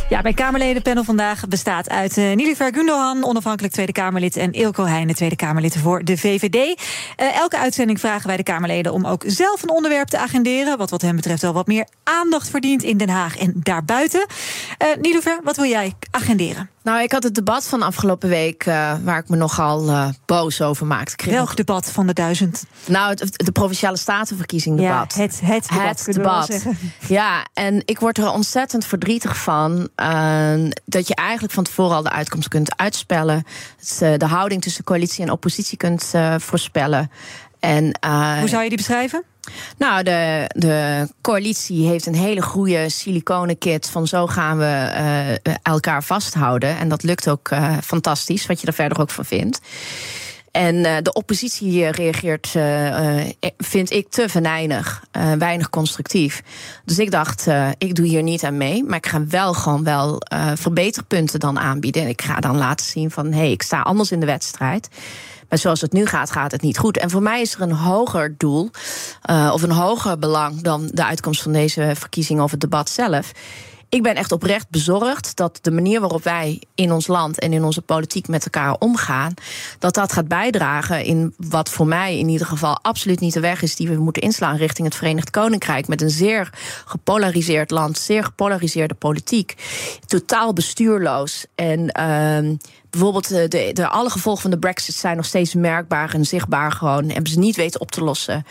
Ja, mijn Kamerledenpanel vandaag bestaat uit uh, Nilüfer Gundogan, onafhankelijk Tweede Kamerlid, en Ilko Heijnen, Tweede Kamerlid voor de VVD. Uh, elke uitzending vragen wij de Kamerleden om ook zelf een onderwerp te agenderen, wat wat hen betreft wel wat meer aandacht verdient in Den Haag en daarbuiten. Uh, wat wil jij agenderen?
Nou, ik had het debat van afgelopen week uh, waar ik me nogal uh, boos over maakte.
Welk nog... debat van de duizend?
Nou, het, de provinciale statenverkiezing debat.
Ja, het, het debat.
Het debat. Ja, en ik word er ontzettend verdrietig van uh, dat je eigenlijk van tevoren al de uitkomst kunt uitspellen. De houding tussen coalitie en oppositie kunt voorspellen. En,
Hoe zou je die beschrijven?
Nou, de, de coalitie heeft een hele goede siliconen kit van zo gaan we uh, elkaar vasthouden. En dat lukt ook uh, fantastisch, wat je er verder ook van vindt. En uh, de oppositie reageert, vind ik, te venijnig, weinig constructief. Dus ik dacht, ik doe hier niet aan mee. Maar ik ga wel gewoon wel verbeterpunten dan aanbieden. En ik ga dan laten zien van, hé, hey, ik sta anders in de wedstrijd. Maar zoals het nu gaat, gaat het niet goed. En voor mij is er een hoger doel of een hoger belang dan de uitkomst van deze verkiezing of het debat zelf. Ik ben echt oprecht bezorgd dat de manier waarop wij in ons land en in onze politiek met elkaar omgaan, dat dat gaat bijdragen in wat voor mij in ieder geval absoluut niet de weg is die we moeten inslaan richting het Verenigd Koninkrijk. Met een zeer gepolariseerd land, zeer gepolariseerde politiek, totaal bestuurloos en. Uh, Bijvoorbeeld de, de, de, alle gevolgen van de Brexit zijn nog steeds merkbaar en zichtbaar gewoon. Hebben ze niet weten op te lossen.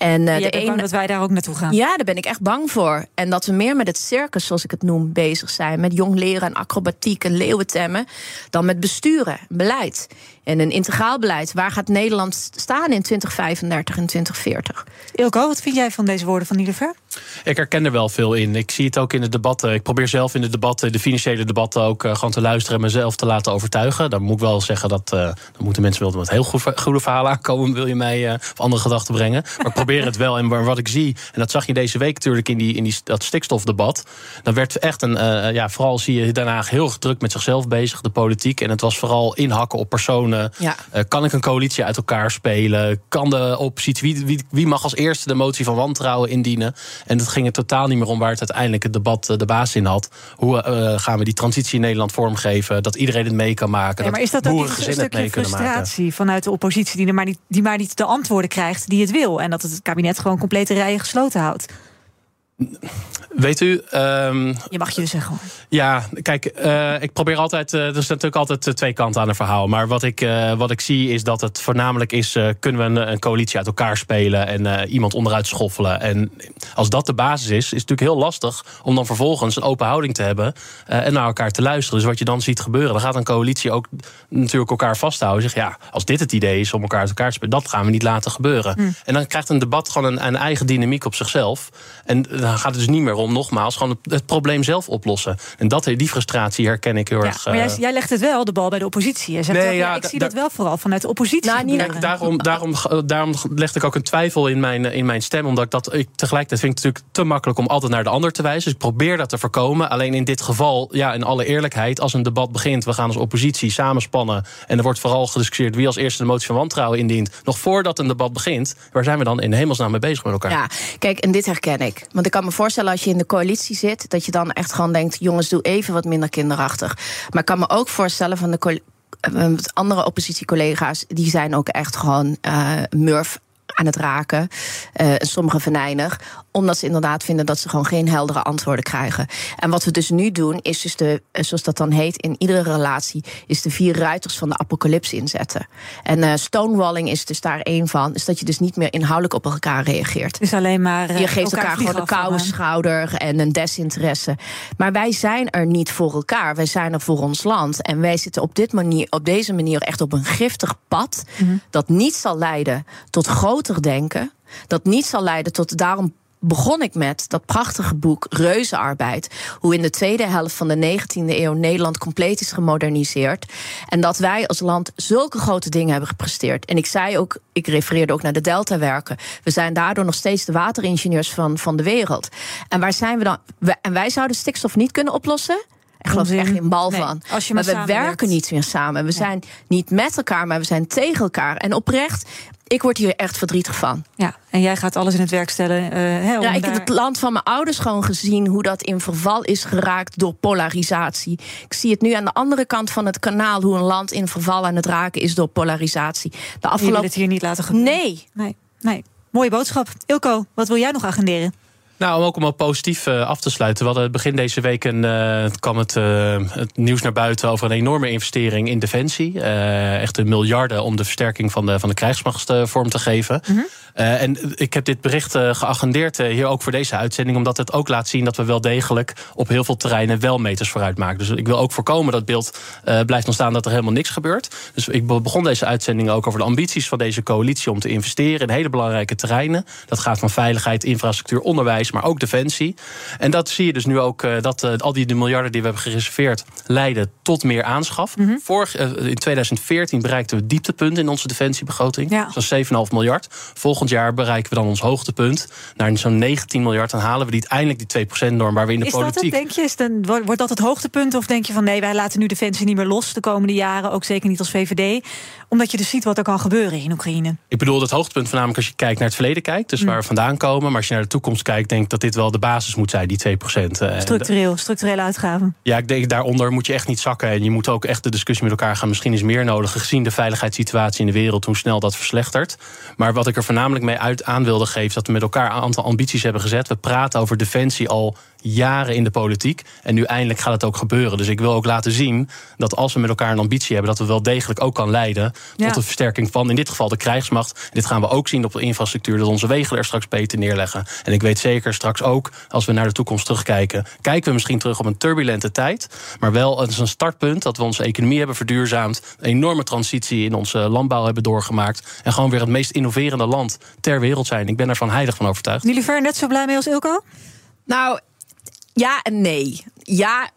En, uh, de een... dat wij daar ook naartoe gaan.
Ja, daar ben ik echt bang voor. En dat we meer met het circus, zoals ik het noem, bezig zijn. Met jong leren en acrobatiek en leeuwentemmen. Dan met besturen, beleid. En een integraal beleid. Waar gaat Nederland staan in 2035 en 2040?
Ilko, wat vind jij van deze woorden van Niederver?
Ik herken er wel veel in. Ik zie het ook in de debatten. Ik probeer zelf in de debatten, de financiële debatten, ook uh, gewoon te luisteren en mezelf te laten overtuigen. Dan moet ik wel zeggen dat uh, dan moeten mensen wel met heel goede verhalen aankomen. Wil je mij uh, op andere gedachten brengen? Maar ik probeer het wel. En wat ik zie, en dat zag je deze week natuurlijk in, die, in die, dat stikstofdebat. Dan werd echt een, uh, ja, vooral zie je daarna heel druk met zichzelf bezig, de politiek. En het was vooral inhakken op personen.
Ja.
Uh, kan ik een coalitie uit elkaar spelen? Kan de oppositie, wie, wie, wie mag als eerste de motie van wantrouwen indienen? En het ging er totaal niet meer om waar het uiteindelijk het debat de baas in had. Hoe uh, gaan we die transitie in Nederland vormgeven? Dat iedereen het mee kan maken.
Ja, maar is dat ook een stukje frustratie vanuit de oppositie die, er maar niet, die maar niet de antwoorden krijgt die het wil? En dat het kabinet gewoon complete rijen gesloten houdt?
Weet u. Um,
je mag je zeggen.
Ja, kijk, uh, ik probeer altijd. Uh, er zijn natuurlijk altijd twee kanten aan een verhaal. Maar wat ik, uh, wat ik zie is dat het voornamelijk is. kunnen we een, een, coalitie uit elkaar spelen en iemand onderuit schoffelen. En als dat de basis is, is het natuurlijk heel lastig om dan vervolgens een open houding te hebben. en naar elkaar te luisteren. Dus wat je dan ziet gebeuren, dan gaat een coalitie ook natuurlijk elkaar vasthouden. Zeg ja, als dit het idee is om elkaar uit elkaar te spelen, dat gaan we niet laten gebeuren.
Hm.
En dan krijgt een debat gewoon een, een eigen dynamiek op zichzelf. En dan gaat het dus niet meer om, nogmaals, gewoon het, het probleem zelf oplossen. En dat, die frustratie herken ik heel
ja,
erg.
Maar jij, jij, legt het wel, de bal bij de oppositie. Zegt
nee,
ook,
ja,
ja, ik zie
da,
dat wel vooral vanuit de oppositie.
Nou,
Kijk, daarom, daarom, daarom legde ik ook een twijfel in mijn, in mijn stem. Omdat ik dat ik tegelijkertijd vind ik het natuurlijk te makkelijk om altijd naar de ander te wijzen. Dus ik probeer dat te voorkomen. Alleen in dit geval, ja, in alle eerlijkheid, als een debat begint, we gaan als oppositie samenspannen. En er wordt vooral gediscussieerd wie als eerste de motie van wantrouwen indient. Nog voordat een debat begint, waar zijn we dan in hemelsnaam mee bezig met elkaar?
Ja, kijk, en dit herken ik. Want ik kan me voorstellen als je in de coalitie zit, dat je dan echt gewoon denkt: jongens, doe even wat minder kinderachtig. Maar ik kan me ook voorstellen van de andere oppositiecollega's, die zijn ook echt gewoon uh, murf aan het raken. Uh, sommige venijnig. Omdat ze inderdaad vinden dat ze gewoon geen heldere antwoorden krijgen. En wat we dus nu doen, is dus de, eh, zoals dat dan heet, in iedere relatie, is de vier ruiters van de apocalyps inzetten. En uh, stonewalling is dus daar één van. Is dat je dus niet meer inhoudelijk op elkaar reageert.
Dus alleen maar.
je geeft elkaar, gewoon de koude schouder en een desinteresse. Maar wij zijn er niet voor elkaar. Wij zijn er voor ons land. En wij zitten op, dit manier, op deze manier echt op een giftig pad. Mhm. Dat niet zal leiden tot groter denken. Dat niet zal leiden tot daarom begon ik met dat prachtige boek Reuzenarbeid. Hoe in de tweede helft van de 19e eeuw Nederland compleet is gemoderniseerd. En dat wij als land zulke grote dingen hebben gepresteerd. En ik zei ook, ik refereerde ook naar de Delta-werken. We zijn daardoor nog steeds de wateringenieurs van, van de wereld. En waar zijn we dan? En wij zouden stikstof niet kunnen oplossen. Ik geloof er echt geen bal van.
Als je
maar, we werken niet meer samen. We zijn niet met elkaar, maar we zijn tegen elkaar. En oprecht, ik word hier echt verdrietig van.
Ja, en jij gaat alles in het werk stellen. Uh,
ja, ik heb het land van mijn ouders gewoon gezien hoe dat in verval is geraakt door polarisatie. Ik zie het nu aan de andere kant van het kanaal hoe een land in verval aan het raken is door polarisatie.
De afgelopen... Je wil het hier niet laten gebeuren.
Nee.
nee. Nee. Mooie boodschap. Ilko, wat wil jij nog agenderen?
Nou, om ook om positief uh, af te sluiten. We hadden begin deze week een, uh, kwam het, uh, het, nieuws naar buiten over een enorme investering in defensie. echt een miljarden om de versterking van de, van de krijgsmacht vorm te geven. -hmm. En ik heb dit bericht geagendeerd hier ook voor deze uitzending, omdat het ook laat zien dat we wel degelijk op heel veel terreinen wel meters vooruit maken. Dus ik wil ook voorkomen dat beeld blijft ontstaan dat er helemaal niks gebeurt. Dus ik begon deze uitzending ook over de ambities van deze coalitie om te investeren in hele belangrijke terreinen. Dat gaat van veiligheid, infrastructuur, onderwijs maar ook defensie. En dat zie je dus nu ook, uh, dat uh, al die de miljarden die we hebben gereserveerd leiden tot meer aanschaf. Mm -hmm. Vorig, uh, in 2014 bereikten we het dieptepunt in onze defensiebegroting. Ja. Dat is 7,5 miljard. Volgend jaar bereiken we dan ons hoogtepunt naar zo'n 19 miljard. Dan halen we die, eindelijk die 2%-norm waar we in de
is
politiek...
Dat het, denk je? Is dan, wordt dat het hoogtepunt? Of denk je van nee, wij laten nu defensie niet meer los de komende jaren, ook zeker niet als VVD? Omdat je dus ziet wat er kan gebeuren in Oekraïne.
Ik bedoel het hoogtepunt voornamelijk als je kijkt naar het verleden kijkt, dus mm. waar we vandaan komen. Maar als je naar de toekomst kijkt, denk ik dat dit wel de basis moet zijn, die 2 procent.
Eh, Structureel, structurele uitgaven.
Ja, ik denk daaronder moet je echt niet zakken. En je moet ook echt de discussie met elkaar gaan. Misschien is meer nodig, gezien de veiligheidssituatie in de wereld, hoe snel dat verslechtert. Maar wat ik er voornamelijk mee uit aan wilde geven, dat we met elkaar een aantal ambities hebben gezet. We praten over defensie al jaren in de politiek. En nu eindelijk gaat het ook gebeuren. Dus ik wil ook laten zien dat als we met elkaar een ambitie hebben, dat we wel degelijk ook kan leiden tot de versterking van in dit geval de krijgsmacht. dit gaan we ook zien op de infrastructuur, dat onze wegen er straks beter neerleggen. En ik weet zeker straks ook, als we naar de toekomst terugkijken, kijken we misschien terug op een turbulente tijd. Maar wel als een startpunt dat we onze economie hebben verduurzaamd. Een enorme transitie in onze landbouw hebben doorgemaakt. En gewoon weer het meest innoverende land ter wereld zijn. Ik ben ervan heilig van overtuigd.
Jullie ver net zo blij mee als Ilko?
Nou, ja en nee. Ja,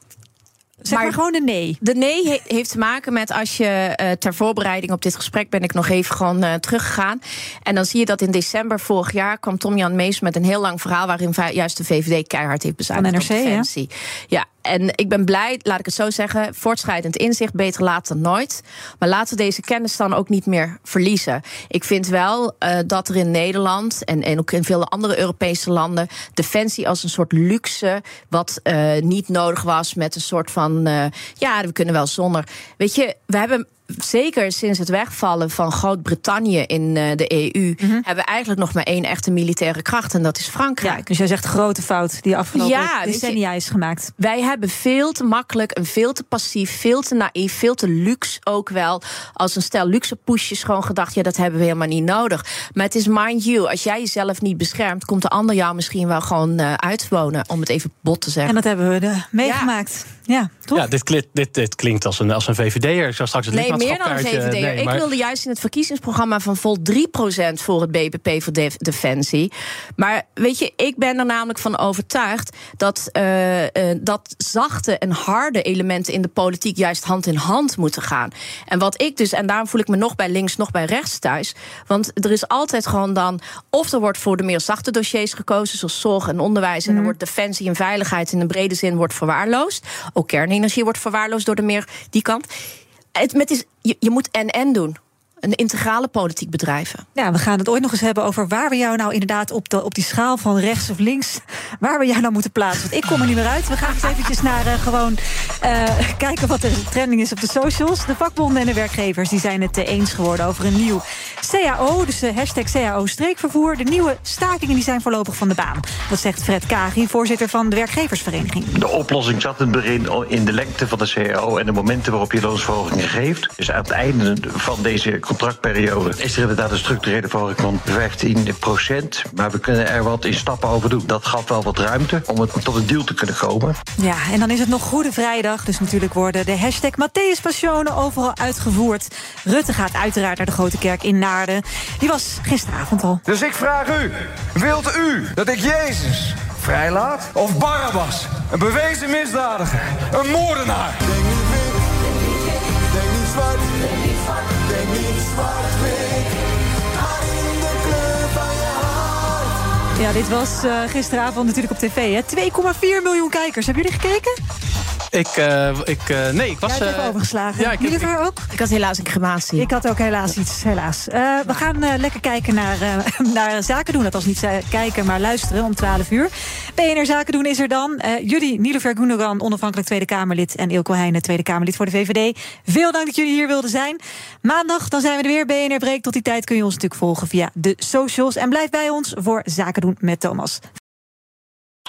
Zeg maar, gewoon een nee.
De nee heeft te maken met als je uh, ter voorbereiding op dit gesprek ben ik nog even gewoon uh, teruggegaan. En dan zie je dat in december vorig jaar kwam Tom Jan Mees met een heel lang verhaal waarin juist de VVD keihard heeft bezuinigd.
Van NRC,
ja. ja. En ik ben blij, laat ik het zo zeggen, voortschrijdend inzicht, beter laat dan nooit. Maar laten we deze kennis dan ook niet meer verliezen. Ik vind wel uh, dat er in Nederland en, en ook in vele andere Europese landen defensie als een soort luxe, wat uh, niet nodig was met een soort van, uh, ja, we kunnen wel zonder. Weet je, we hebben zeker sinds het wegvallen van Groot-Brittannië in uh, de EU, -hmm. hebben we eigenlijk nog maar één echte militaire kracht. En dat is Frankrijk.
Ja, dus jij zegt grote fout die afgelopen ja, decennia je, is gemaakt.
Wij hebben veel te makkelijk en veel te passief, veel te naïef, veel te luxe ook wel. Als een stel luxe poesjes gewoon gedacht, ja, dat hebben we helemaal niet nodig. Maar het is mind you, als jij jezelf niet beschermt, komt de ander jou misschien wel gewoon uh, uitwonen, om het even bot te zeggen.
En dat hebben we meegemaakt. Ja, ja toch?
Ja, dit, klinkt, dit, dit klinkt als een, als een VVD'er. Ik zou straks het
nee, meer dan een VVD. Nee, ik wilde juist in het verkiezingsprogramma van Volt 3% voor het BBP voor Defensie. Maar weet je, ik ben er namelijk van overtuigd dat, uh, uh, dat zachte en harde elementen in de politiek juist hand in hand moeten gaan. En wat ik dus, en daarom voel ik me nog bij links, nog bij rechts thuis. Want er is altijd gewoon dan, of er wordt voor de meer zachte dossiers gekozen, zoals zorg en onderwijs. En dan mhm. wordt defensie en veiligheid in een brede zin wordt verwaarloosd. Ook kernenergie wordt verwaarloosd door de meer die kant. Het, met is, je, je moet en-en doen. Een integrale politiek bedrijven.
Ja, we gaan het ooit nog eens hebben over waar we jou nou inderdaad op, de, op die schaal van rechts of links, waar we jou nou moeten plaatsen. Want ik kom er niet meer uit. We gaan eens eventjes naar uh, gewoon uh, kijken wat de trending is op de socials. De vakbonden en de werkgevers die zijn het eens geworden over een nieuw CAO, dus de hashtag CAO streekvervoer. De nieuwe stakingen die zijn voorlopig van de baan. Dat zegt Fred Kagi, voorzitter van de werkgeversvereniging.
De oplossing zat in het begin in de lengte van de CAO en de momenten waarop je loonsverhogingen geeft. Dus aan het einde van deze contractperiode is er inderdaad een structurele verhoging van 15 procent. Maar we kunnen er wat in stappen over doen. Dat gaf wel wat ruimte om het tot een deal te kunnen komen.
Ja, en dan is het nog Goede Vrijdag. Dus natuurlijk worden de hashtag Matthäus Passionen overal uitgevoerd. Rutte gaat uiteraard naar de Grote Kerk in Naarden. Die was gisteravond al.
Dus ik vraag u, wilt u dat ik Jezus vrijlaat of Barabbas? Een bewezen misdadiger, een moordenaar. Denk niet wit, denk niet zwart,
Ja, dit was uh, gisteravond natuurlijk op tv. 2,4 miljoen kijkers. Hebben jullie gekeken?
Ik, uh, ik uh, nee, ik was...
Jij hebt overgeslagen.
Ja, ik,
Jullie ik, ook?
Ik had helaas een crematie.
Ik had ook helaas iets, helaas. Uh, we gaan lekker kijken naar, naar Zaken doen. Dat was niet kijken, maar luisteren om 12 uur. BNR Zaken doen is er dan. jullie, Nilofer Gundogan, onafhankelijk Tweede Kamerlid... en Ilko Heijnen, Tweede Kamerlid voor de VVD. Veel dank dat jullie hier wilden zijn. Maandag, dan zijn we er weer. BNR Breek. Tot die tijd kun je ons natuurlijk volgen via de socials. En blijf bij ons voor Zaken doen met Thomas.